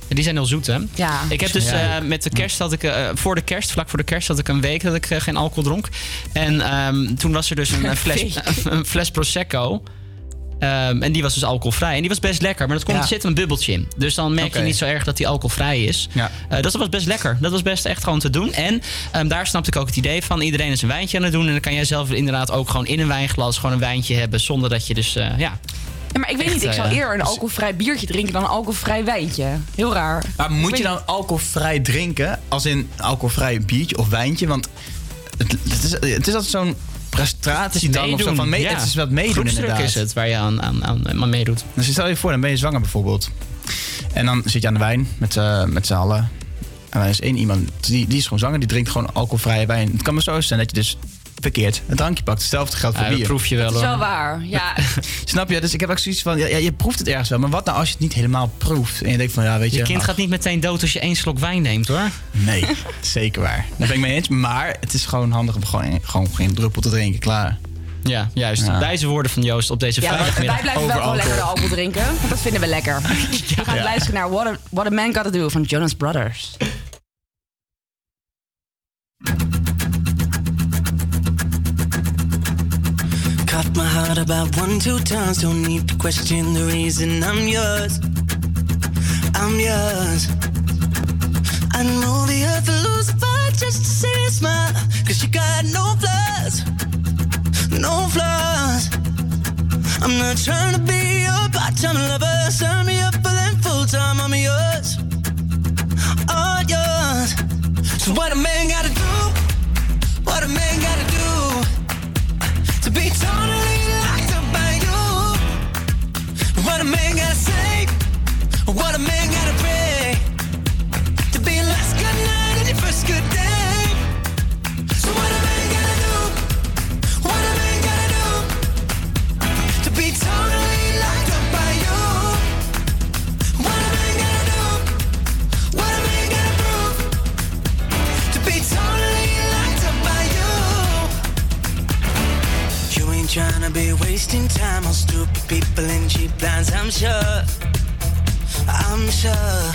Die zijn heel zoet, hè? Ja. Ik heb dus eh, met de kerst had ik eh, voor de kerst, vlak voor de kerst, had ik een week dat ik eh, geen alcohol dronk. En ehm, toen was er dus een, eh, fles, een fles prosecco. Ehm, en die was dus alcoholvrij. En die was best lekker, maar dat komt, Ja. er zit een bubbeltje in. Dus dan merk je niet zo erg dat die alcoholvrij is. Ja. Eh, dat was best lekker. Dat was best echt gewoon te doen. En ehm, daar snapte ik ook het idee van. Iedereen is een wijntje aan het doen. En dan kan jij zelf inderdaad ook gewoon in een wijnglas gewoon een wijntje hebben. Zonder dat je dus, eh, ja... Ja, maar ik weet Echt, niet, ik zou eh, eerder een alcoholvrij biertje drinken dan een alcoholvrij wijntje. Heel raar. Maar moet je dan alcoholvrij drinken? Als in alcoholvrij biertje of wijntje? Want het, het is, het is altijd zo'n prestatie dan of zo. Van mee, ja. Het is wat meedoen Groepsdruk inderdaad. is het waar je aan, aan, aan, aan meedoet. Dus stel je voor, dan ben je zwanger bijvoorbeeld. En dan zit je aan de wijn met, z'n- met z'n allen. En er is één iemand, die, die is gewoon zanger, die drinkt gewoon alcoholvrije wijn. Het kan maar zo zijn dat je dus verkeerd een drankje pakt. Hetzelfde geldt voor Ja, dat bier. proef je wel Dat is hoor. wel waar. Ja, Snap je? Dus ik heb ook zoiets van, ja, ja, je proeft het ergens wel. Maar wat nou als je het niet helemaal proeft? En je denkt van, ja, weet je... Je kind nou, gaat niet meteen dood als je één slok wijn neemt hoor. Nee, zeker waar. Daar ben ik mee eens. Maar het is gewoon handig om gewoon, gewoon geen druppel te drinken. Klaar. Ja, juist. Ja. Wijze woorden van Joost op deze ja vrijdagmiddag. wij blijven wel gewoon lekker de alcohol. alcohol drinken. Want dat vinden we lekker. We gaan Ja. luisteren naar What a, What a Man Gotta Do van Jonas Brothers. Cut my heart about one, two times. Don't need to question the reason I'm yours. I'm yours. I'd move the earth and Lucifer just to see you smile. Cause you got no flaws. No flaws. I'm not trying to be your part-time lover. Sign me up for them full-time. I'm yours. All yours. So what a man gotta do? What a man gotta do? To be totally locked up by you. What a man gotta say, what a man Ain't tryna be wasting time on stupid people and cheap lines, I'm sure. I'm sure.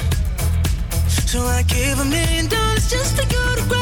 So I give a million dollars just to go to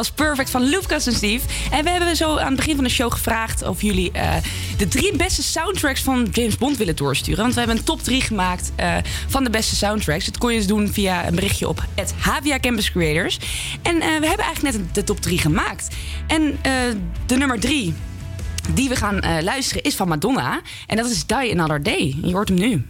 was Perfect van Lucas en Steve. En we hebben zo aan het begin van de show gevraagd of jullie eh, de drie beste soundtracks van James Bond willen doorsturen. Want we hebben een top 3 gemaakt eh, van de beste soundtracks. Dat kon je dus doen via een berichtje op het Havia Campus Creators. En eh, we hebben eigenlijk net de top 3 gemaakt. En de nummer 3 die we gaan luisteren is van Madonna. En dat is Die Another Day. Je hoort hem nu.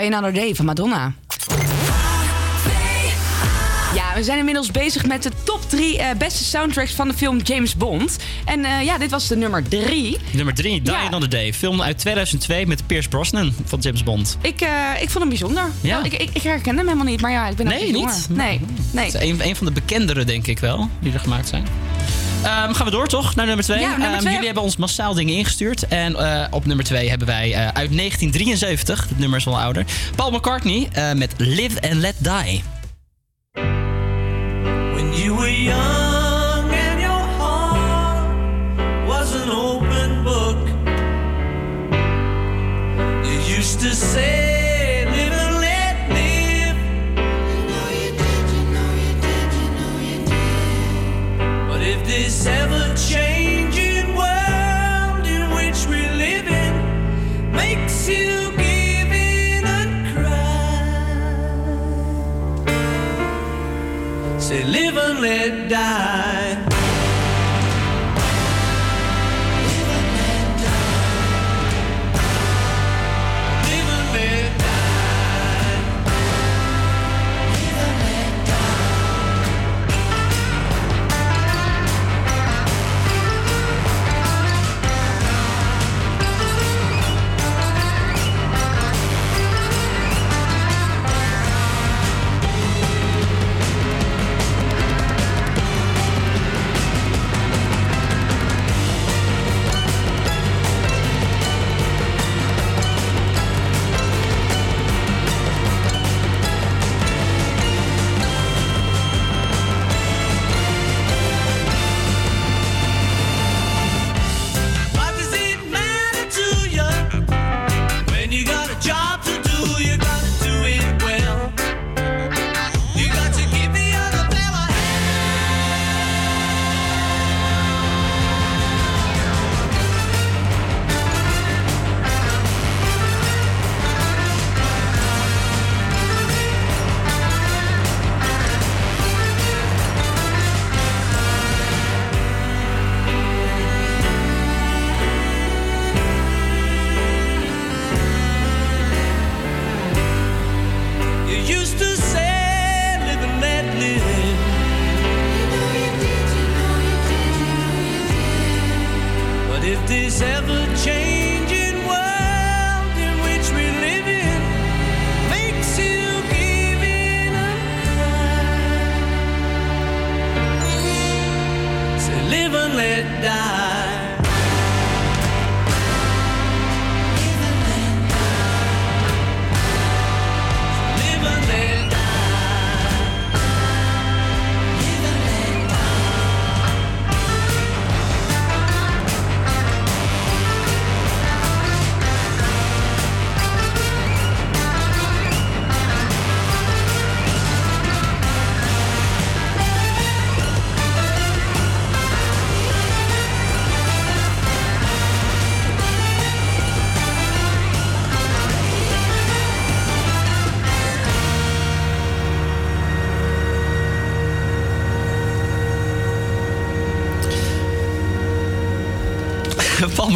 Another Day van Madonna. Ja, we zijn inmiddels bezig met de top drie eh, beste soundtracks van de film James Bond. En eh, ja, dit was de nummer drie. Nummer 3, Die Ja. Another Day. Film uit 2002 met Pierce Brosnan van James Bond. Ik, eh, ik vond hem bijzonder. Ja? Nou, ik, ik, ik herken hem helemaal niet, maar ja, ik ben Nee, niet jonger. niet? Nee, nee. Het is een, een van de bekendere, denk ik wel, die er gemaakt zijn. Ehm, gaan we door, toch? Naar nummer 2. Ja, nummer twee. jullie hebben ons massaal dingen ingestuurd. En eh, op nummer 2 hebben wij eh, uit 1973, het nummer is wel ouder, Paul McCartney eh, met Live and Let Die.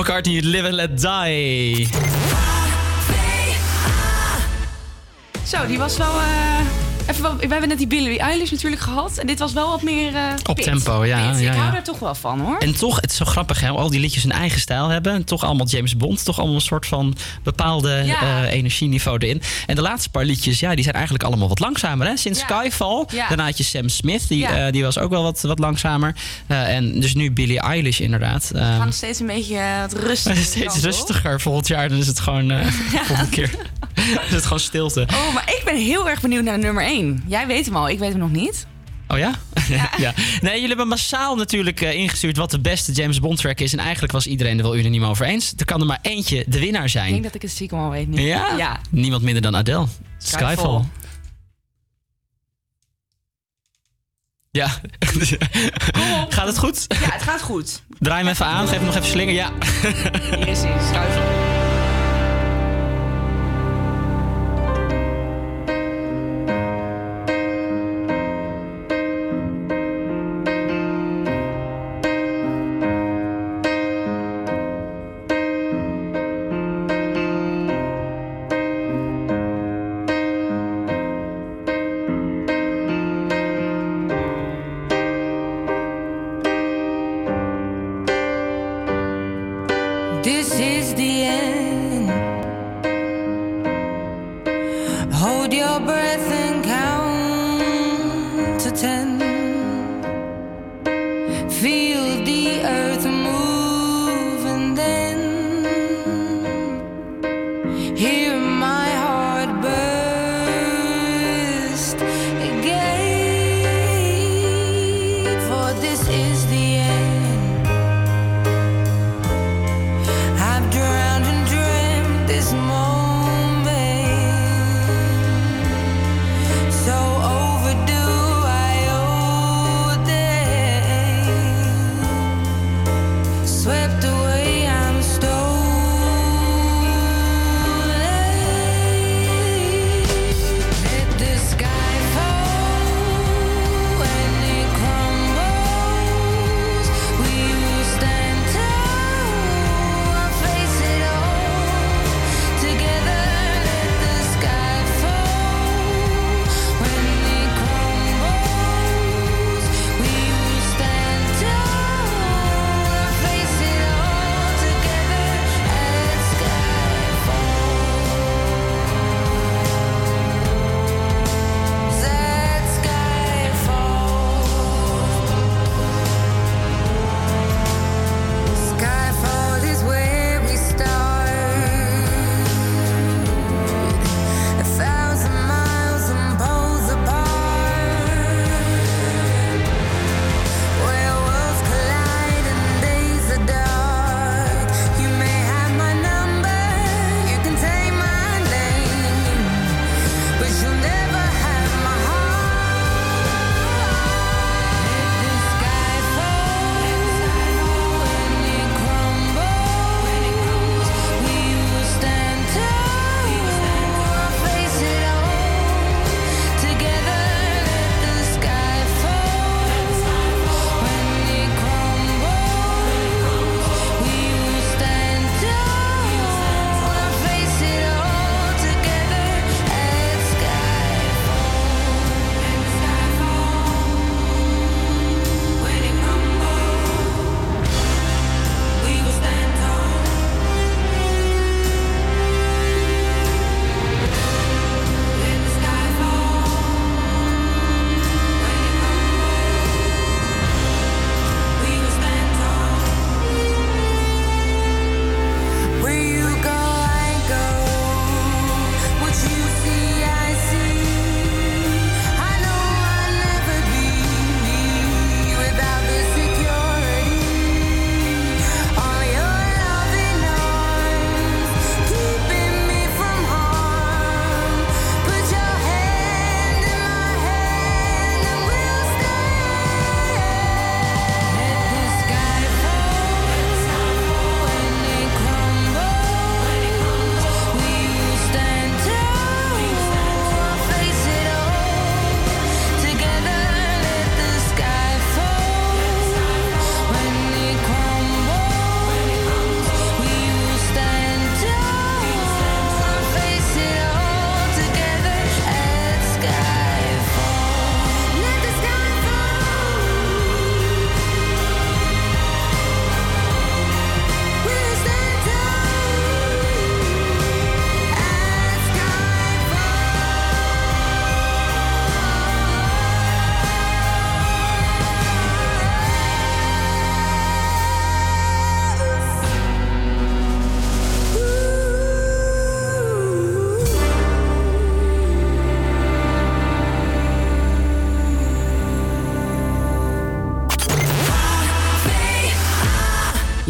McCartney, Live and Let Die. Zo, die was wel... eh, even we hebben net die Billie Eilish natuurlijk gehad. En dit was wel wat meer... eh, Op pit. tempo, ja, Pit. ja, Ik hou ja. daar toch wel van, hoor. En toch, het is zo grappig, hè? al die liedjes een eigen stijl hebben. En toch allemaal James Bond. Toch allemaal een soort van bepaalde Ja. eh, energieniveau erin. En de laatste paar liedjes, ja, die zijn eigenlijk allemaal wat langzamer. Hè? Sinds Ja. Skyfall. Ja. Daarna had je Sam Smith, die, Ja. eh, die was ook wel wat, wat langzamer. En dus nu Billie Eilish inderdaad. We gaan steeds een beetje wat rustiger. steeds rustiger. Volgend jaar dan is het gewoon... eh volgende keer is het gewoon stilte. Oh, maar ik ben heel erg benieuwd naar nummer 1. Jij weet hem al, ik weet hem nog niet. Oh ja? Ja. Nee, jullie hebben massaal natuurlijk eh, ingestuurd wat de beste James Bond track is. En eigenlijk was iedereen er wel unaniem over eens. Er kan er maar eentje de winnaar Ik zijn. denk dat ik het stiekem al weet nu. Ja? Ja. Niemand minder dan Adele. Skyfall. Skyfall. Ja. gaat het goed? Ja, het gaat goed. Draai hem even aan, geef hem nog even slinger. Ja. Hier is hij, Skyfall.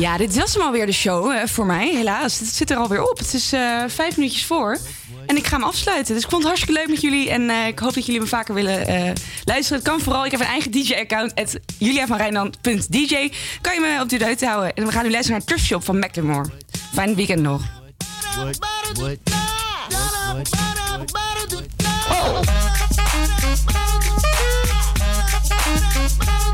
Ja, dit was hem alweer de show voor mij, helaas. Het zit er alweer op. Het is eh, vijf minuutjes voor. En ik ga hem afsluiten. Dus ik vond het hartstikke leuk met jullie. En eh, ik hoop dat jullie me vaker willen eh, luisteren. Het kan vooral. Ik heb een eigen DJ-account. juliavanrijnland.dj. Kan je me op de deur houden. En we gaan nu luisteren naar Trust Shop van Macklemore. Fijn weekend nog. I'm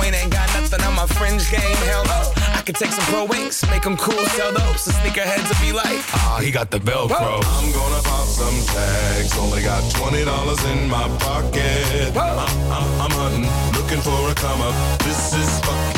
Wayne ain't got nothing on my fringe game. Hell no. I could take some pro wings, make them cool, sell those. The sneakerheads will be like, ah, he got the Velcro. I'm gonna pop some tags. Only got twenty dollars in my pocket. I'm, I'm, I'm hunting, looking for a come up. This is fucking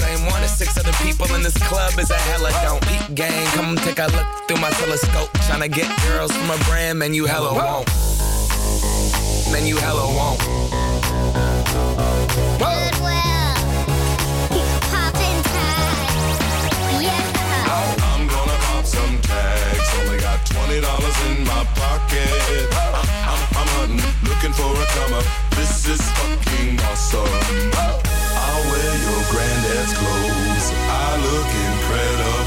same one as six other people in this club is a hella don't eat game. Come take a look through my telescope. Tryna get girls from a brand, man, you hella won't. Man, you hella won't. Goodwill. Pop in tags. Yeah. Oh, I'm gonna pop some tags. Only got $20 in my pocket. I'm, I'm hunting, looking for a come up. This is fucking awesome. I wear your granddad's clothes. I look incredible.